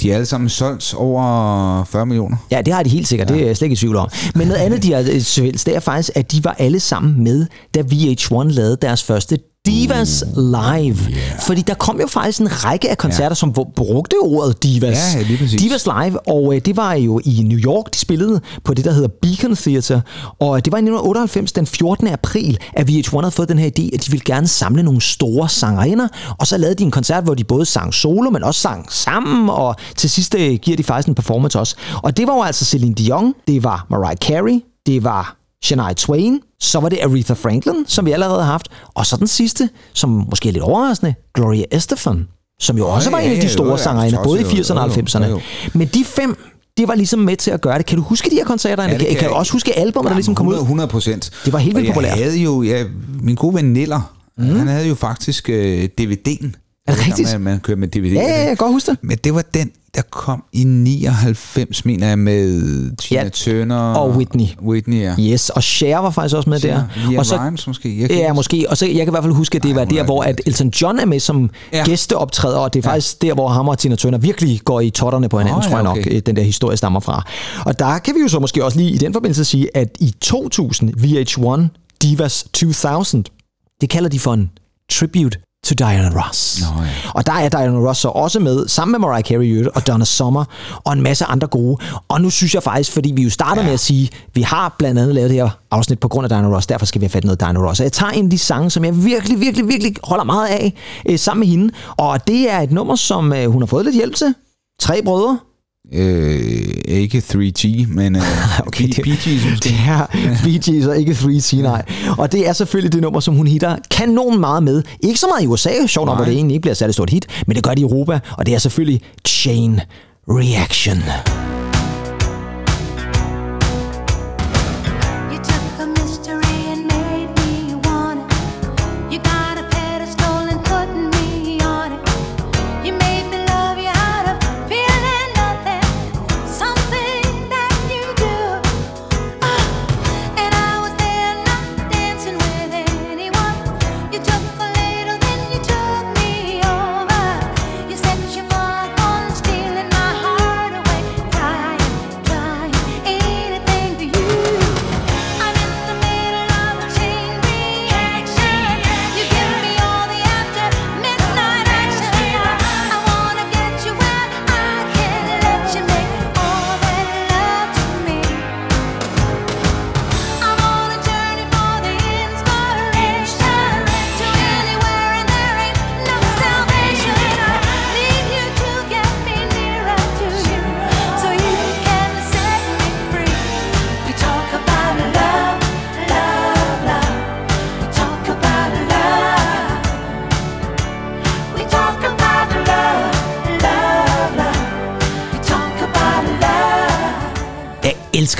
B: De er alle sammen solgt over 40 millioner.
A: Ja, det har de helt sikkert. Ja. Det er jeg slet ikke i tvivl om. Men noget andet, de har øh, fælles, det er faktisk, at de var alle sammen med, da VH1 lavede deres første Divas Live. Yeah. Fordi der kom jo faktisk en række af koncerter, ja. som brugte ordet Divas.
B: Ja, lige præcis.
A: Divas Live, og øh, det var jo i New York, de spillede på det, der hedder Beacon Theater. Og det var i 1998, den 14. april, at VH1 havde fået den her idé, at de ville gerne samle nogle store sangerinder. Og så lavede de en koncert, hvor de både sang solo, men også sang sammen. Og til sidst øh, giver de faktisk en performance også. Og det var jo altså Celine Dion, det var Mariah Carey, det var Shania Twain, så var det Aretha Franklin, som vi allerede har haft, og så den sidste, som måske er lidt overraskende, Gloria Estefan. som jo også
B: ja,
A: var en af de store sangerinder, både i
B: tosset,
A: 80'erne og
B: jo, jo,
A: 90'erne.
B: jo, jo.
A: Men de fem, det var ligesom med til at gøre det. Kan du huske de her koncerter? Ja,
B: det
A: kan,
B: kan
A: kan du også huske albumet, der ligesom kom ud?
B: 100 procent.
A: Det var helt vildt populært.
B: Jeg havde jo, ja, min gode ven Niller, mm. han havde jo faktisk øh, DVD'en.
A: Er det rigtigt?
B: Man, man kører med DVD.
A: Ja, ja, ja, jeg kan godt huske det.
B: Men det var den, der kom i 99, mener jeg, med Tina
A: Ja,
B: Turner.
A: og Whitney.
B: Whitney, ja.
A: Yes, og Cher var faktisk også med der.
B: Liam
A: og så,
B: Rimes måske. Jeg kan
A: Ja, måske. Og så jeg kan i hvert fald huske, at det
B: Ej,
A: var der,
B: er
A: hvor at Elton John er med som ja.
B: Ja.
A: gæsteoptræder, og det er faktisk der, hvor ham og Tina Turner virkelig går i totterne på hinanden,
B: ja,
A: tror jeg nok,
B: okay.
A: øh, den der historie stammer fra. Og der kan vi jo så måske også lige i den forbindelse sige, at i 2000, VH1 Divas 2000, det kalder de for en tribute to Diana Ross.
B: Nå, ja.
A: Og der er Diana Ross så også med, sammen med Mariah Carey og Donna Summer, og en masse andre gode. Og nu synes jeg faktisk, fordi vi jo starter ja. med at sige, vi har blandt andet lavet det her afsnit på grund af Diana Ross, derfor skal vi have fat noget Diana Ross. Og jeg tager en af de sange, som jeg virkelig, virkelig, virkelig holder meget af, øh, sammen med hende. Og det er et nummer, som øh, hun har fået lidt hjælp til. Tre brødre.
B: Øh, ikke 3G, men øh, [LAUGHS]
A: Okay, det-
B: Bee Gees måske.
A: Det er Bee Gees og ikke 3C, nej. Og det er selvfølgelig det nummer, som hun hitter kanon meget med. Ikke så meget i USA, sjovt nok, hvor det egentlig ikke bliver særlig stort hit, men det gør det i Europa, og det er selvfølgelig Chain Reaction.
D: You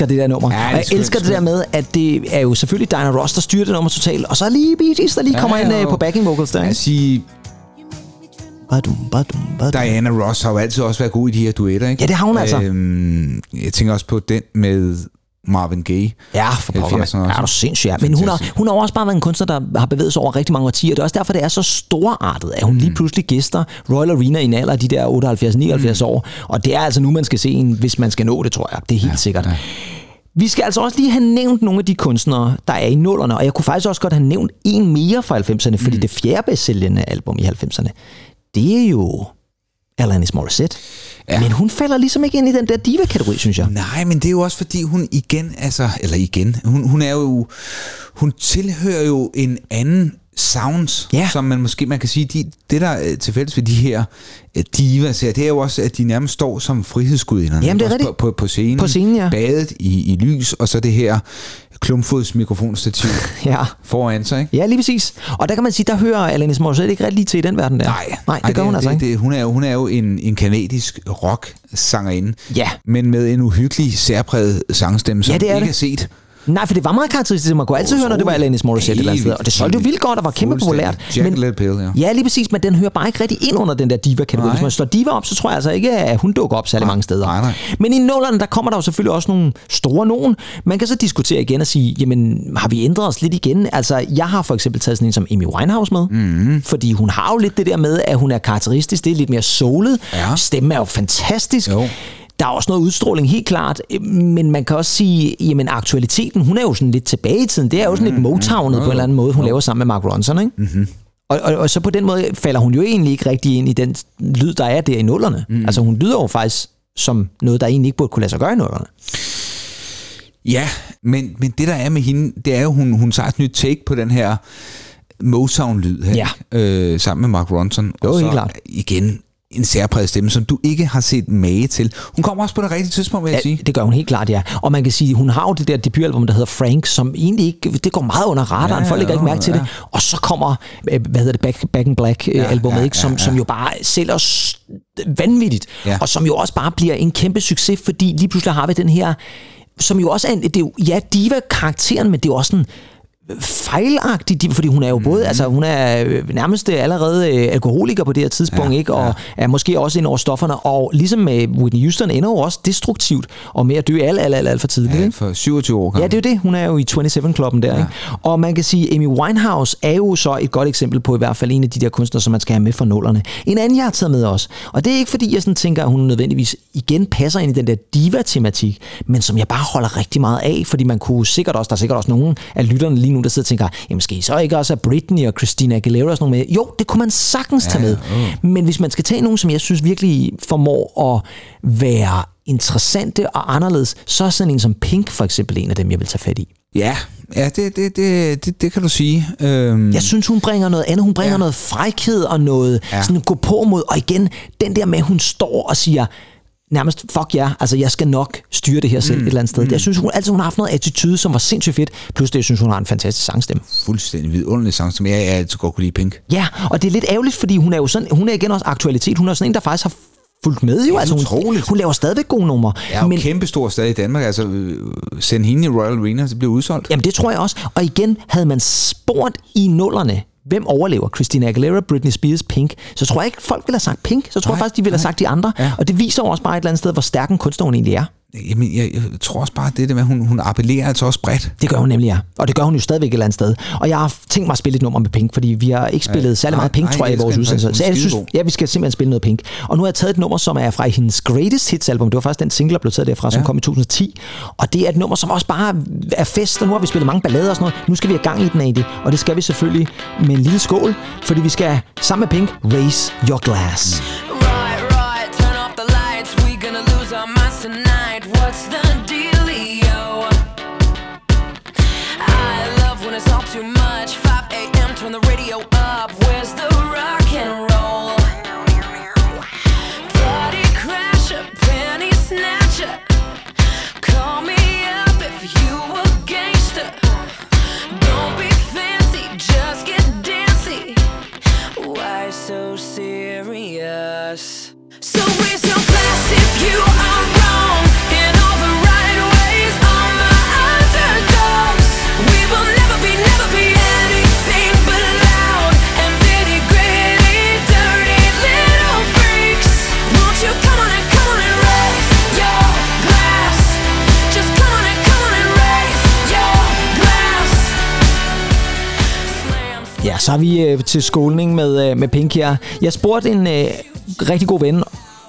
A: elsker det der nummer.
B: Ja, det
A: og jeg
B: skønt,
A: elsker det der
B: skønt.
A: med, at det er jo selvfølgelig Diana Ross, der styrer det nummer totalt, og så er lige Bee Gees, der lige kommer ind øh, på backing vocals der.
B: Jeg
A: ikke?
B: sige,
A: Badum, badum, badum.
B: Diana Ross har jo altid også været god i de her duetter, ikke?
A: Ja, det har hun altså.
B: Øhm, jeg tænker også på den med Marvin Gaye.
A: Ja, for pokker,
B: 70'erne
A: mand.
B: også.
A: Ja, er du sindssygt. Ja. Men hun har, hun har også bare været en kunstner, der har bevæget sig over rigtig mange årtier. Det er også derfor, det er så storartet, at hun lige
B: Mm.
A: pludselig gæster Royal Arena i en alder af de der 78-79
B: Mm.
A: år. Og det er altså nu, man skal se en, hvis man skal nå det, tror jeg. Det er helt ja, sikkert. Ja. Vi skal altså også lige have nævnt nogle af de kunstnere, der er i nullerne, og jeg kunne faktisk også godt have nævnt en mere fra 90'erne, fordi mm. det fjerde bedst sælgende album i 90'erne, det er jo Alanis Morissette. Ja. Men hun falder ligesom ikke ind i den der diva-kategori, synes jeg.
B: Nej, men det er jo også fordi, hun igen, altså, eller igen, hun, hun er jo, hun tilhører jo en anden sounds,
A: Ja.
B: som man måske, man kan sige, de, det der er til fælles ved de her øh, divas her, det er jo også, at de nærmest står som frihedsgudinderne.
A: Jamen, det er
B: Også. På, på, på scenen.
A: På scenen, ja.
B: Badet i, i lys, og så det her klumpfods mikrofonstativ [LAUGHS]
A: Ja.
B: foran sig, ikke?
A: Ja, lige præcis. Og der kan man sige, der hører Alanis Morissette ikke rigtig lige til i den verden der.
B: Nej,
A: Nej det gør hun altså
B: det,
A: ikke.
B: Det, hun, er jo, hun er jo en, en kanadisk rock-sangerinde,
A: Ja.
B: men med en uhyggelig særpræget sangstemme, som
A: Ja, det er
B: ikke
A: det.
B: er set.
A: Nej, for det var meget karakteristisk. Man kunne altid
B: Åh,
A: høre, når det var Alanis Morissette et eller andet. Og det solgte jo vildt godt og var kæmpe populært.
B: Jack Little Pill, ja.
A: Ja, lige præcis, men den hører bare ikke rigtig ind under den der diva-kategori. Hvis man slår diva op, så tror jeg altså ikke, at hun dukker op særlig mange steder.
B: nej, nej.
A: Men i nullerne, der kommer der jo selvfølgelig også nogle store nogen. Man kan så diskutere igen og sige, jamen, har vi ændret os lidt igen? Altså, jeg har for eksempel taget sådan en som Amy Winehouse med, mm. fordi hun har jo lidt det der med, at hun er karakteristisk. Det er lidt mere soulet.
B: Ja.
A: Stemmen er jo fantastisk.
B: Jo.
A: Der er også noget udstråling, helt klart, men man kan også sige, jamen aktualiteten, hun er jo sådan lidt tilbage i tiden. Det er jo sådan lidt Motownet på en eller anden måde, hun laver sammen med Mark Ronson, ikke? Mm-hmm. Og, og, og så på den måde falder hun jo egentlig ikke rigtig ind i den lyd, der er der i nullerne. Mm. Altså hun lyder jo faktisk som noget, der egentlig ikke burde kunne lade sig gøre i nullerne.
B: Ja, men, men det der er med hende, det er jo, hun, hun tager et nyt take på den her Motown-lyd her,
A: Ja.
B: øh, sammen med Mark Ronson.
A: Jo,
B: og så
A: helt klart.
B: igen en særpræget stemme, som du ikke har set mage til. Hun kommer også på det rigtige tidspunkt, vil jeg
A: Ja,
B: sige.
A: det gør hun helt klart, ja. Og man kan sige, hun har jo det der debutalbum, der hedder Frank, som egentlig ikke, det går meget under radaren,
B: Ja,
A: folk lægger ikke
B: ja,
A: mærke til
B: ja.
A: det. Og så kommer, øh, hvad hedder det, Back, Back in Black ja, albumet,
B: ja,
A: ikke? Som,
B: ja, ja.
A: som jo bare sælger vanvittigt,
B: Ja.
A: og som jo også bare bliver en kæmpe succes, fordi lige pludselig har vi den her, som jo også er en, det er jo, ja, diva-karakteren, men det er jo også en fejlagtig diva, fordi hun er jo både,
B: Mhm.
A: altså hun er øh, nærmest øh, allerede øh, alkoholiker på det her tidspunkt,
B: Ja,
A: ikke? Og er måske også ind over stofferne, og ligesom med Whitney Houston ender jo også destruktivt, og med at dø alt, alt, alt, alt for tidligt,
B: Ja,
A: ikke?
B: for 27 år
A: Ja,
B: gammel.
A: det er jo det. Hun er jo i 27-klubben der. Ja. Ikke? Og man kan sige, Amy Winehouse er jo så et godt eksempel på i hvert fald en af de der kunstnere, som man skal have med for nullerne. En anden, jeg har taget med også. Og det er ikke fordi, jeg sådan tænker, at hun nødvendigvis igen passer ind i den der diva-tematik, men som jeg bare holder rigtig meget af, fordi man kunne sikkert også, der er sikkert også nogen af lytterne lige nu, der sidder og tænker, jamen skal I så ikke også have Britney og Christina Aguilera og sådan noget med? Jo, det kunne man sagtens tage med. Men hvis man skal tage nogen, som jeg synes virkelig formår at være interessante og anderledes, så er sådan en som Pink for eksempel en af dem, jeg vil tage fat i.
B: Ja, ja det, det, det, det, det kan du sige. Øhm,
A: Jeg synes, hun bringer noget andet. Hun bringer ja. noget frækhed og noget ja.
B: Ja.
A: sådan gå på mod. Og igen, den der med, at hun står og siger, nærmest, fuck ja, altså jeg skal nok styre det her selv mm, et eller andet sted. Mm. Jeg synes, hun altid hun har haft noget attitude, som var sindssygt fedt. Plus det, jeg synes, hun har en fantastisk sangstemme.
B: fuldstændig vidunderlig sang, som jeg, jeg altid godt kunne lide Pink.
A: Ja, og det er lidt ærgerligt, fordi hun er jo sådan, hun er igen også aktualitet. Hun er sådan en, der faktisk har fulgt med jo.
B: Ja,
A: altså, hun, hun laver stadigvæk gode numre.
B: Er jo men, kæmpestor stadig i Danmark. Altså, øh, send hende i Royal Arena, så bliver udsolgt.
A: Jamen det tror jeg også. Og igen, havde man spurgt i nullerne, hvem overlever? Christina Aguilera, Britney Spears, Pink. Så tror jeg ikke, folk ville have sagt Pink. Så tror jeg
B: Nej,
A: faktisk, de ville have sagt de andre.
B: Ja.
A: Og det viser også bare et eller andet sted, hvor stærk en kunstner hun egentlig er.
B: Jamen, jeg, jeg tror også bare, det der med, at hun, hun appellerer altså også bredt.
A: Det gør hun nemlig, ja. Og det gør hun jo stadigvæk et eller andet sted. Og jeg har tænkt mig at spille et nummer med Pink, fordi vi har ikke spillet
B: Ja.
A: særlig
B: Nej,
A: meget Pink,
B: nej,
A: tror jeg, i vores udsendelse. Så jeg synes, ja, vi skal simpelthen spille noget Pink. Og nu har jeg taget et nummer, som er fra hendes Greatest Hits album. Det var faktisk den single, der blev taget derfra, som
B: Ja.
A: kom i 2010. Og det er et nummer, som også bare er fest, og nu har vi spillet mange ballader og sådan noget. Nu skal vi have gang i den af det. Og det skal vi selvfølgelig med en lille skål, fordi vi skal sammen med Pink raise your glass.
D: Right, as the
A: lige øh, til skålning med, øh, med Pink her. Jeg spurgte en øh, rigtig god ven,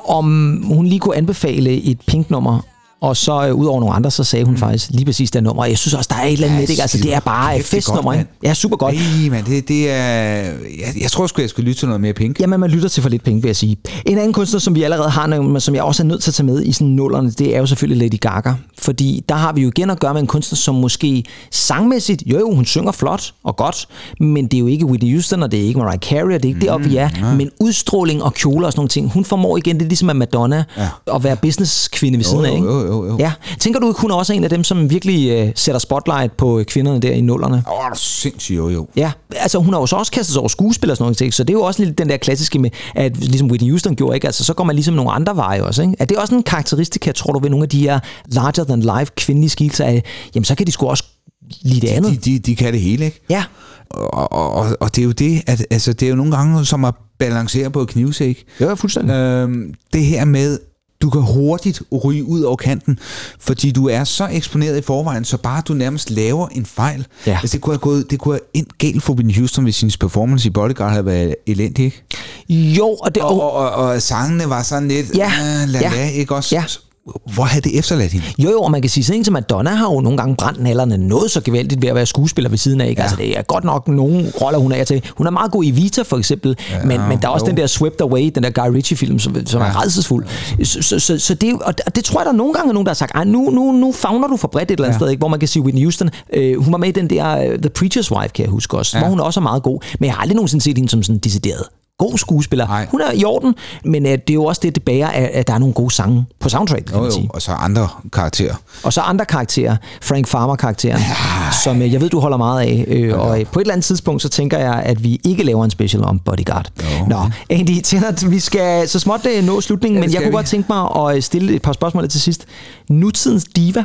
A: om hun lige kunne anbefale et Pink-nummer. Og så øh, ud over nogle andre, så sagde hun mm. faktisk lige præcis det nummer. Jeg synes også, der er et eller andet
B: Ja,
A: med det. Altså, det er bare et
B: er
A: festnummer.
B: godt?
A: Ja, super godt.
B: Nej, men det, det er... Jeg, jeg tror sgu, jeg skulle lytte til noget mere Pink.
A: Jamen, man lytter til for lidt penge, vil jeg sige. En anden kunstner, som vi allerede har, men som jeg også er nødt til at tage med i sådan nullerne, det er jo selvfølgelig Lady Gaga. Fordi der har vi jo igen at gøre med en kunstner, som måske sangmæssigt, jo jo, hun synger flot og godt, men det er jo ikke Whitney Houston, og det er ikke Mariah Carey, og det er ikke mm, deroppe, vi er. Men udstråling og kjoler og sådan nogle ting, hun formår igen, det er ligesom at Madonna, ja. at være businesskvinde ved siden af,
B: jo,
A: ikke?
B: jo, jo, jo.
A: Ja. Tænker du ikke, hun er også en af dem, som virkelig øh, sætter spotlight på kvinderne der i nullerne?
B: Åh, oh, sindssygt jo, jo.
A: Ja, altså hun har jo så også kastet sig over skuespil og sådan noget, så det er jo også lidt den der klassiske med, at ligesom Whitney Houston gjorde, ikke? Altså så går man ligesom nogle andre veje også, ikke? Er det også en karakteristika, tror du, ved nogle af de her larger than life kvindelige skilser af, jamen så kan de sgu også lide det andet?
B: De, de, de kan det hele, ikke?
A: Ja,
B: Og, og, og, og det er jo det, at altså, det er jo nogle gange som at balancere på et knivsæk.
A: ja fuldstændig.
B: Øhm, det her med, du kan hurtigt ryge ud over kanten, fordi du er så eksponeret i forvejen, så bare du nærmest laver en fejl.
A: Ja.
B: Altså, det kunne have gået, det kunne have endt galt for Whitney Houston, hvis hendes performance i Bodyguard havde været elendig, ikke?
A: Jo, og det...
B: Og, og, og, og sangene var sådan lidt,
A: Ja.
B: øh, la,
A: Ja.
B: la, ikke også?
A: Ja.
B: Hvor havde det efterladt hende?
A: Jo, jo, og man kan sige sådan en som Madonna har jo nogle gange brændt nallerne noget så gevaldigt ved at være skuespiller ved siden af. Ikke? Ja. Altså, det er godt nok nogle roller, hun er til. Hun er meget god i Vita, for eksempel, ja, men, men der er også
B: jo.
A: den der Swept Away, den der Guy Ritchie-film, som, som ja. Er redselsfuld. Så, så, så, så det, og det tror jeg, der er nogle gange er nogen, der har sagt, Ej, nu, nu, nu fagner du for bredt et eller andet ja. Sted, ikke? hvor man kan sige, Whitney Houston, øh, hun var med i den der uh, The Preacher's Wife, kan jeg huske også. Ja. hvor hun også er meget god, men jeg har aldrig nogensinde set hende som sådan decideret god skuespiller.
B: Nej.
A: Hun er i orden, men øh, det er jo også det, det bærer, at, at der er nogle gode sange på soundtrack, kan
B: Jo,
A: man sige.
B: jo, og så andre karakterer.
A: Og så andre karakterer, Frank Farmer-karakteren, som øh, jeg ved, du holder meget af. Øh, og øh, på et eller andet tidspunkt, så tænker jeg, at vi ikke laver en special om Bodyguard.
B: Jo.
A: Nå, Andy, [LAUGHS] Tennant, vi skal så småt øh, nå slutningen,
B: Ja,
A: men jeg kunne
B: vi.
A: godt tænke mig at øh, stille et par spørgsmål til sidst. Nutidens diva,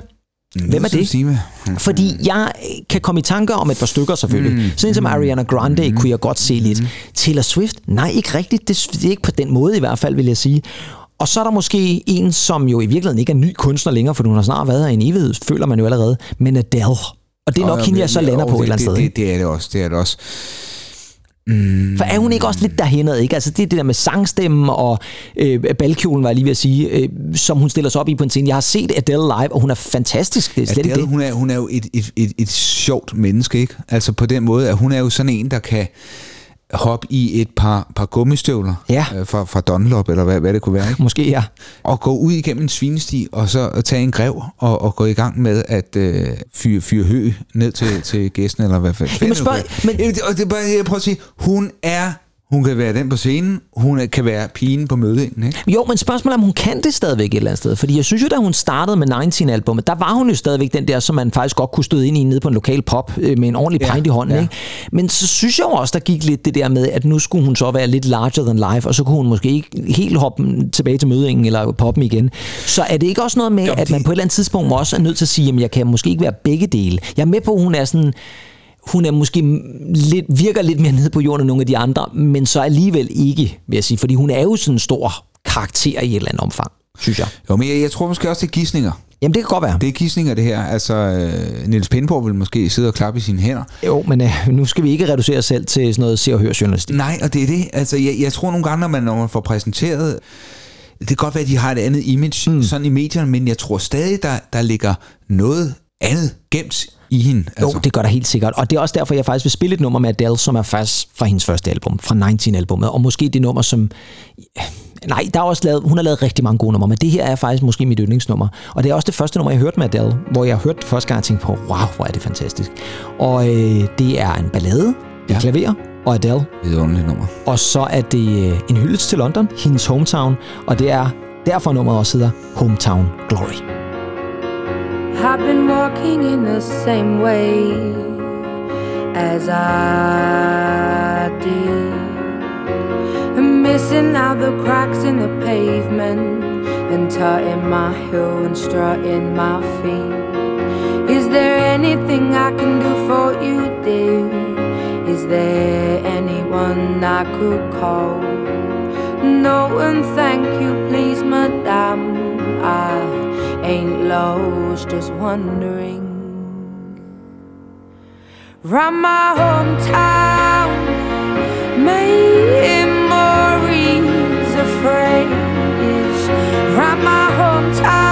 A: Hvem er det?
B: Stime.
A: fordi jeg kan komme i tanker om et par stykker selvfølgelig. Mm. Sådan som Ariana Grande mm. kunne jeg godt se lidt. Taylor Swift? Nej, ikke rigtigt. Det, det er ikke på den måde i hvert fald, vil jeg sige. Og så er der måske en, som jo i virkeligheden ikke er ny kunstner længere, for hun har snart været her i en evighed, føler man jo allerede, men Adele. Og det er nok
B: Og,
A: hende, jeg så lander på et
B: det-
A: eller andet
B: det,
A: sted.
B: Det, det, er det også, det er det også.
A: For er hun ikke også lidt derhenad, ikke? Altså det det der med sangstemmen og øh, balkjolen, var jeg lige ved at sige, øh, som hun stiller sig op i på en scene. Jeg har set Adele live, og hun er fantastisk. Det er slet ikke
B: Adele,
A: det.
B: hun er, hun er jo et, et, et, et sjovt menneske, ikke? Altså på den måde, at hun er jo sådan en, der kan hoppe i et par, par gummistøvler
A: Ja.
B: øh, fra, fra Dunlop, eller hvad, hvad det kunne være, ikke?
A: Måske, ja.
B: og gå ud igennem en svinesti, og så tage en grev, og, og gå i gang med at øh, fyre, fyre hø ned til, til gæsten, eller hvad fanden.
A: Jamen, spørg- men-
B: men, og det er bare, jeg prøver at sige, hun er, hun kan være den på scenen, hun kan være pigen på mødingen, ikke?
A: Jo, men spørgsmålet er, om hun kan det stadigvæk et eller andet sted. Fordi jeg synes jo, da hun startede med 19-albummet, der var hun jo stadigvæk den der, som man faktisk godt kunne støde ind i nede på en lokal pop øh, med en ordentlig
B: Ja,
A: pint i hånden.
B: ja.
A: Ikke? Men så synes jeg jo også, der gik lidt det der med, at nu skulle hun så være lidt larger than life, og så kunne hun måske ikke helt hoppe tilbage til mødingen eller poppen igen. Så er det ikke også noget med,
B: Jo,
A: at
B: det-
A: man på et eller andet tidspunkt også er nødt til at sige, at jeg kan måske ikke være begge dele. Jeg er med på, at hun er sådan hun er måske lidt, virker lidt mere nede på jorden end nogle af de andre, men så alligevel ikke, vil jeg sige, fordi hun er jo sådan en stor karakter i et eller andet omfang, synes jeg.
B: Jo, men jeg, jeg tror måske også, det er gissninger.
A: Jamen, det kan godt være.
B: Det er gissninger, det her. Altså, øh, Niels Pindborg vil måske sidde og klappe i sine hænder.
A: Jo, men øh, nu skal vi ikke reducere os selv til sådan noget se- og hør journalistik.
B: Nej, og det er det. Altså, jeg, jeg tror nogle gange, når man, når man får præsenteret... Det kan godt være, at de har et andet image mm. sådan i medierne, men jeg tror stadig, der, der ligger noget andet gemt i hende.
A: Jo, det gør der helt sikkert. Og det er også derfor, jeg faktisk vil spille et nummer med Adele, som er faktisk fra hendes første album, fra 19-albummet. Og måske det nummer, som... Nej, der er også lavet, hun har lavet rigtig mange gode numre, men det her er faktisk måske mit yndlingsnummer. Og det er også det første nummer, jeg hørte med Adele, hvor jeg hørte det første gang og tænkte på, wow, hvor er det fantastisk. Og øh, det er en ballade, det er
B: Ja.
A: klaver og Adele.
B: Det er et underligt nummer.
A: Og så er det øh, en hyldest til London, hendes hometown, og det er derfor nummeret også hedder Hometown Glory.
D: I've been walking in the same way as I did. Missing out the cracks in the pavement and tutting my heel and strutting my feet. Is there anything I can do for you, dear? Is there anyone I could call? No, and thank you, please, madame. I ain't lost, just wondering. Round my hometown, memories of phrase. Round my hometown,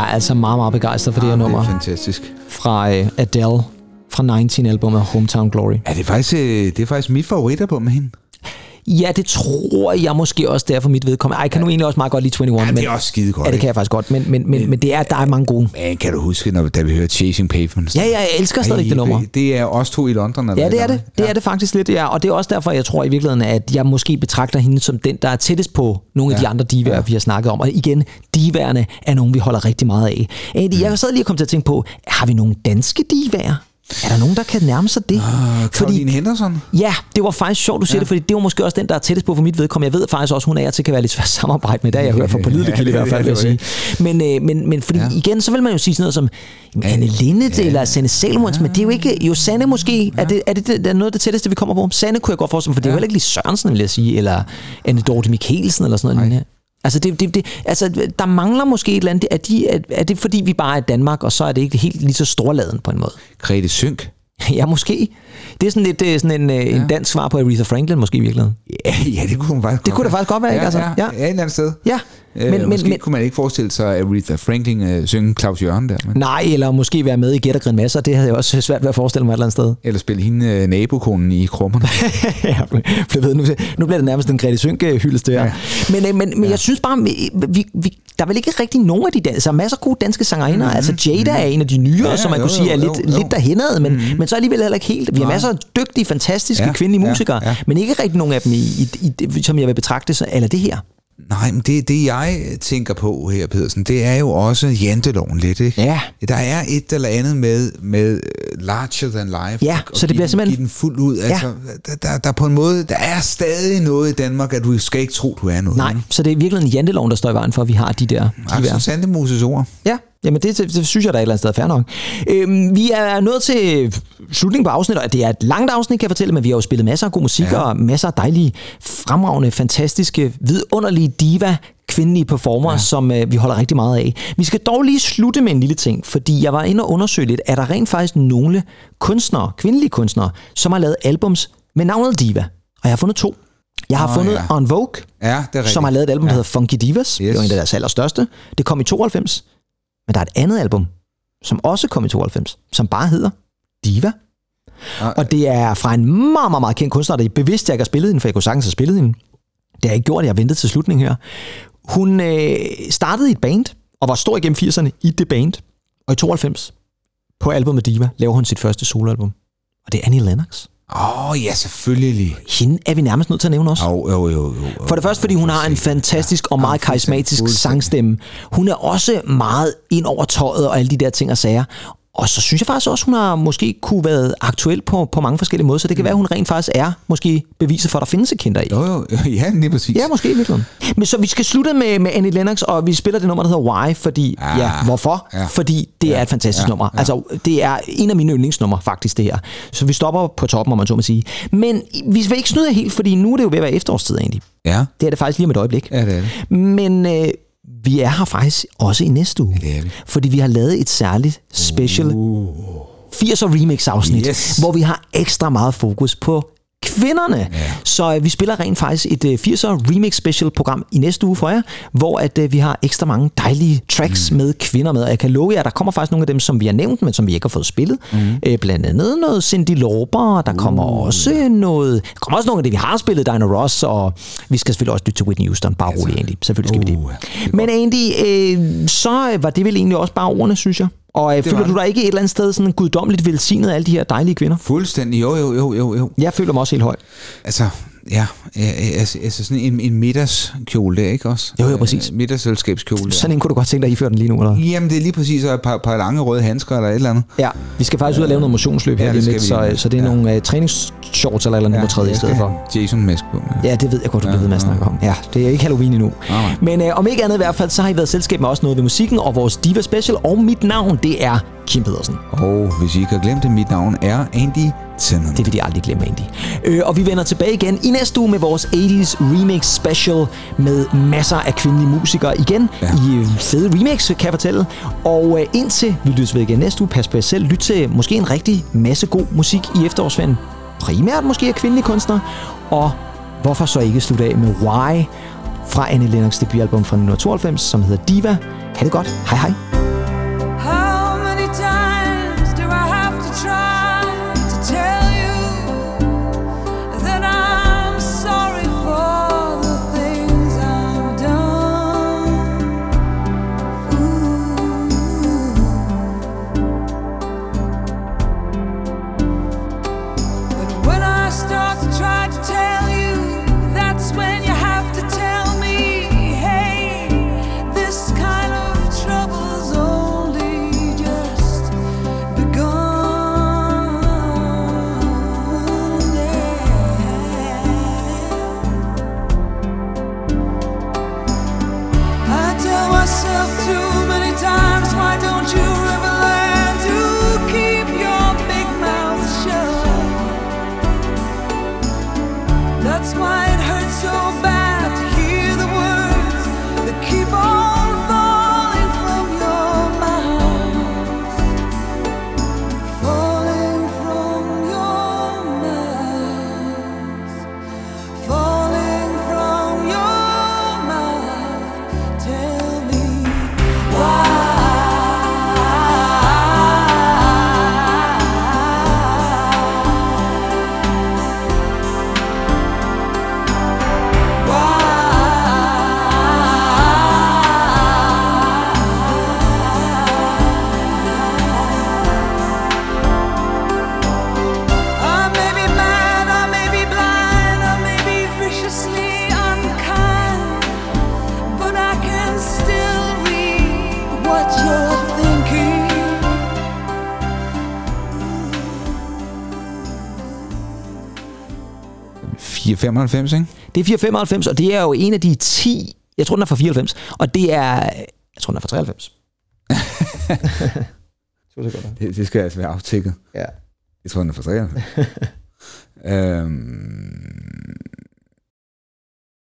A: jeg er altså meget, meget begejstret for det her
B: Ah,
A: nummer
B: Det er fantastisk.
A: fra øh, Adele fra 19-albumet Hometown Glory.
B: Ja, det er faktisk, øh, det er faktisk mit favoritalbum med hende.
A: Ja, det tror jeg måske også, det er for mit vedkommende. Ej, jeg kan nu egentlig også meget godt lide 21.
B: Ja,
A: men,
B: det er også skide godt.
A: Ja, det kan jeg faktisk godt, men, men, men, men det er, der er mange gode.
B: Men kan du huske, når, da vi hørte Chasing Pavements?
A: Ja, ja, jeg elsker stadig det nummer.
B: Det er os to i London. Eller
A: Ja, det er det. Det er det faktisk lidt, ja. Og det er også derfor, jeg tror i virkeligheden, at jeg måske betragter hende som den, der er tættest på nogle af de andre divaer, ja. vi har snakket om. Og igen, divaerne er nogen, vi holder rigtig meget af.
B: Mm.
A: jeg sad lige og kom til at tænke på, har vi nogle danske divaer? Er der nogen, der kan nærme sig det?
B: Ah, Caroline Henderson?
A: Ja, det var faktisk sjovt, du siger ja. det, fordi det var måske også den, der er tættest på for mit vedkommende. Jeg ved faktisk også, hun er til kan være lidt svært samarbejde med, der jeg hørt fra pålidelig kilde i hvert fald, vil jeg sige. Men, øh, men, men fordi ja. igen, så vil man jo sige sådan noget som jamen, Anne Linnet ja. eller Sanne Salomons, men det er jo ikke, jo Sanne måske, ja. er, det, er det, det, er noget af det tætteste, vi kommer på? Sanne kunne jeg godt forestille mig, for det er jo heller ikke lige Sørensen, vil jeg sige, eller Anne Dorte Mikkelsen eller sådan noget. lignende. Altså, det, det, det, altså, der mangler måske et eller andet. Er, de, er, er det fordi, vi bare er Danmark, og så er det ikke helt lige så storladen på en måde?
B: Grete Synk? [LAUGHS]
A: Ja, måske. Det er sådan lidt øh, sådan en, øh, en dansk svar på Aretha Franklin, måske i virkeligheden.
B: Ja, ja, det kunne man faktisk
A: Det kunne da faktisk godt være,
B: ja,
A: ikke? Altså,
B: ja,
A: ja.
B: ja. ja, et eller andet sted.
A: Ja,
B: Øh,
A: men,
B: måske
A: men,
B: kunne man ikke forestille sig, Aretha Franklin øh, synge Claus Jørgen der. Men,
A: nej, eller måske være med i Gæt og Grin Masser, det havde jeg også svært ved at forestille mig et eller andet sted.
B: eller spille hende øh, nabokonen i krummerne. [LAUGHS]
A: ja, for ved, nu, nu bliver det nærmest en Grete Synk hyldest det her. Ja. Men, øh, men, men ja. jeg synes bare, vi, vi, der er vel ikke rigtig nogen af de danske, så er masser af gode danske sangerinder. Mm-hmm. Altså Jada er en af de nyere,
B: Ja,
A: ja, som man
B: jo,
A: kunne sige er
B: jo,
A: lidt,
B: jo,
A: lidt derhenad, men, mm-hmm. men så alligevel heller ikke helt. Vi har masser af dygtige, fantastiske ja,
B: Ja,
A: kvindelige
B: ja,
A: musikere,
B: ja.
A: men ikke rigtig nogen af dem, i, i, i, som jeg vil betragte, så, eller det her.
B: Nej, men det, det jeg tænker på her, Pedersen, det er jo også janteloven lidt, ikke?
A: Ja.
B: Der er et eller andet med, med øh, larger than life.
A: Ja,
B: og,
A: så det bliver simpelthen-
B: Give den fuld ud. Altså, der, der, der, på en måde, der er stadig noget i Danmark, at du skal ikke tro, du er noget.
A: Nej, så det er virkelig en janteloven, der står i vejen for, at vi har de der
B: Axel
A: divers.
B: Sandemoses ord.
A: Ja, jamen det, det, det synes jeg, der er et eller andet sted er fair nok. Øhm, vi er nået til slutningen på afsnittet, og det er et langt afsnit, kan jeg fortælle, men vi har jo spillet masser af god musik, ja. Og masser af dejlige, fremragende, fantastiske, vidunderlige diva kvindelige performer, ja. som øh, vi holder rigtig meget af. Vi skal dog lige slutte med en lille ting, fordi jeg var inde og undersøge lidt, er der rent faktisk nogle kunstnere, kvindelige kunstnere, som har lavet albums med navnet Diva. Og jeg har fundet to. Jeg har
B: Åh,
A: fundet
B: ja.
A: On Vogue,
B: Ja, det er rigtigt.
A: som har lavet et album, der
B: ja.
A: hedder Funky Divas. Yes. Det var en af deres allerstørste. Det kom i 92. Men der er et andet album, som også kom i 92, som bare hedder Diva.
B: Ah,
A: Og det er fra en meget, meget, meget kendt kunstner, der er bevidst, jeg ikke har spillet hende, for jeg kunne sagtens have spillet hende. Det har jeg ikke gjort, jeg har ventet til slutningen her. Hun øh, startede i et band, og var stor igennem 80'erne i det band. Og i 92, på albumet Diva, laver hun sit første soloalbum. Og det er Annie Lennox.
B: Åh, oh, ja, selvfølgelig.
A: Hende er vi nærmest nødt til at nævne også.
B: Jo, jo, jo, jo.
A: For det første, fordi hun har en fantastisk og meget karismatisk sangstemme. Hun er også meget ind over tøjet og alle de der ting og sager. Og så synes jeg faktisk også, hun har måske kunne været aktuel på, på mange forskellige måder, så det kan være, at hun rent faktisk er måske beviset for, at der findes et kinder i.
B: Jo, jo, [LAUGHS] ja, lige præcis.
A: Ja, måske i virkeligheden. Men så vi skal slutte med, med Annie Lennox, og vi spiller det nummer, der hedder Why, fordi, ja,
B: Ja.
A: ja hvorfor?
B: Ja.
A: Fordi det er et fantastisk
B: Ja.
A: nummer. Altså, det er en af mine yndlingsnumre, faktisk, det her. Så vi stopper på toppen, om man så må sige. Men vi vil ikke snyde helt, fordi nu er det jo ved at være efterårstid, egentlig.
B: Ja,
A: Det er det faktisk lige om et øjeblik.
B: ja det er det.
A: Men øh, vi er her faktisk også i næste uge.
B: det er vi.
A: Fordi vi har lavet et særligt special uh. 80'er remix afsnit,
B: Yes.
A: hvor vi har ekstra meget fokus på kvinderne. Ja. Så øh, vi spiller rent faktisk et øh, 80'er remix special program i næste uge for jer, hvor at øh, vi har ekstra mange dejlige tracks mm. med kvinder med. Og jeg kan love jer, der kommer faktisk nogle af dem, som vi har nævnt, men som vi ikke har fået spillet. Mm. Øh, blandt andet noget Cindy Lauper, der kommer også noget... Der kommer også nogle af det, vi har spillet, Diana Ross, og vi skal selvfølgelig også lytte til Whitney Houston. Bare rolig, Andy. Selvfølgelig skal vi
B: Uh,
A: det. Men Andy, øh, så øh, var det vel egentlig også bare ordene, synes jeg. Og øh, føler du dig ikke et eller andet sted sådan guddommeligt velsignet af alle de her dejlige kvinder?
B: Fuldstændig, jo, jo, jo, jo, jo.
A: Jeg føler mig også helt høj.
B: Altså, ja, ja, altså, altså sådan en, en middagskjole der, ikke også?
A: Jo, jo, præcis.
B: Øh, Middagsselskabskjole der.
A: Sådan en kunne du godt tænke dig, I fører den lige nu, eller?
B: Jamen, det er lige præcis et par, par lange røde handsker eller et eller andet.
A: Ja, vi skal faktisk ud og lave noget motionsløb her
B: Ja,
A: lige
B: det
A: om lidt, så, så det er
B: Ja.
A: nogle uh, træningsshorts eller eller andet, ja, træde i stedet for.
B: have Jason-mask på.
A: Ja, det ved jeg godt, du
B: Ja,
A: bliver ved med at
B: ja.
A: snakke om. Ja, det er ikke Halloween endnu.
B: Nej.
A: Men øh, om ikke andet i hvert fald, så har I været selskab med også noget ved musikken og vores Diva Special. Og mit navn, det er Kim Pedersen.
B: Og hvis I ikke har glemt det, mit navn er Andy Tennant.
A: Det vil de aldrig glemme, Andy. Øh, og vi vender tilbage igen i næste uge med vores 80's Remix Special med masser af kvindelige musikere igen ja. I øh, fede remix, kan jeg fortælle. Og øh, indtil vi lyttes ved igen næste uge, pas på jer selv. Lyt til måske en rigtig masse god musik i efterårsferien. Primært måske af kvindelige kunstnere. Og hvorfor så ikke slutte af med Why fra Annie Lennox debutalbum fra 1992, som hedder Diva. Ha' det godt. Hej hej.
B: 495, ikke?
A: Det er 495, og det er jo en af de 10, jeg tror den er fra 94, og det er, jeg tror den er fra 93. [LAUGHS]
B: Det, det skal altså være aftækket.
A: Ja.
B: Jeg tror, den er frustrerende. [LAUGHS] øhm,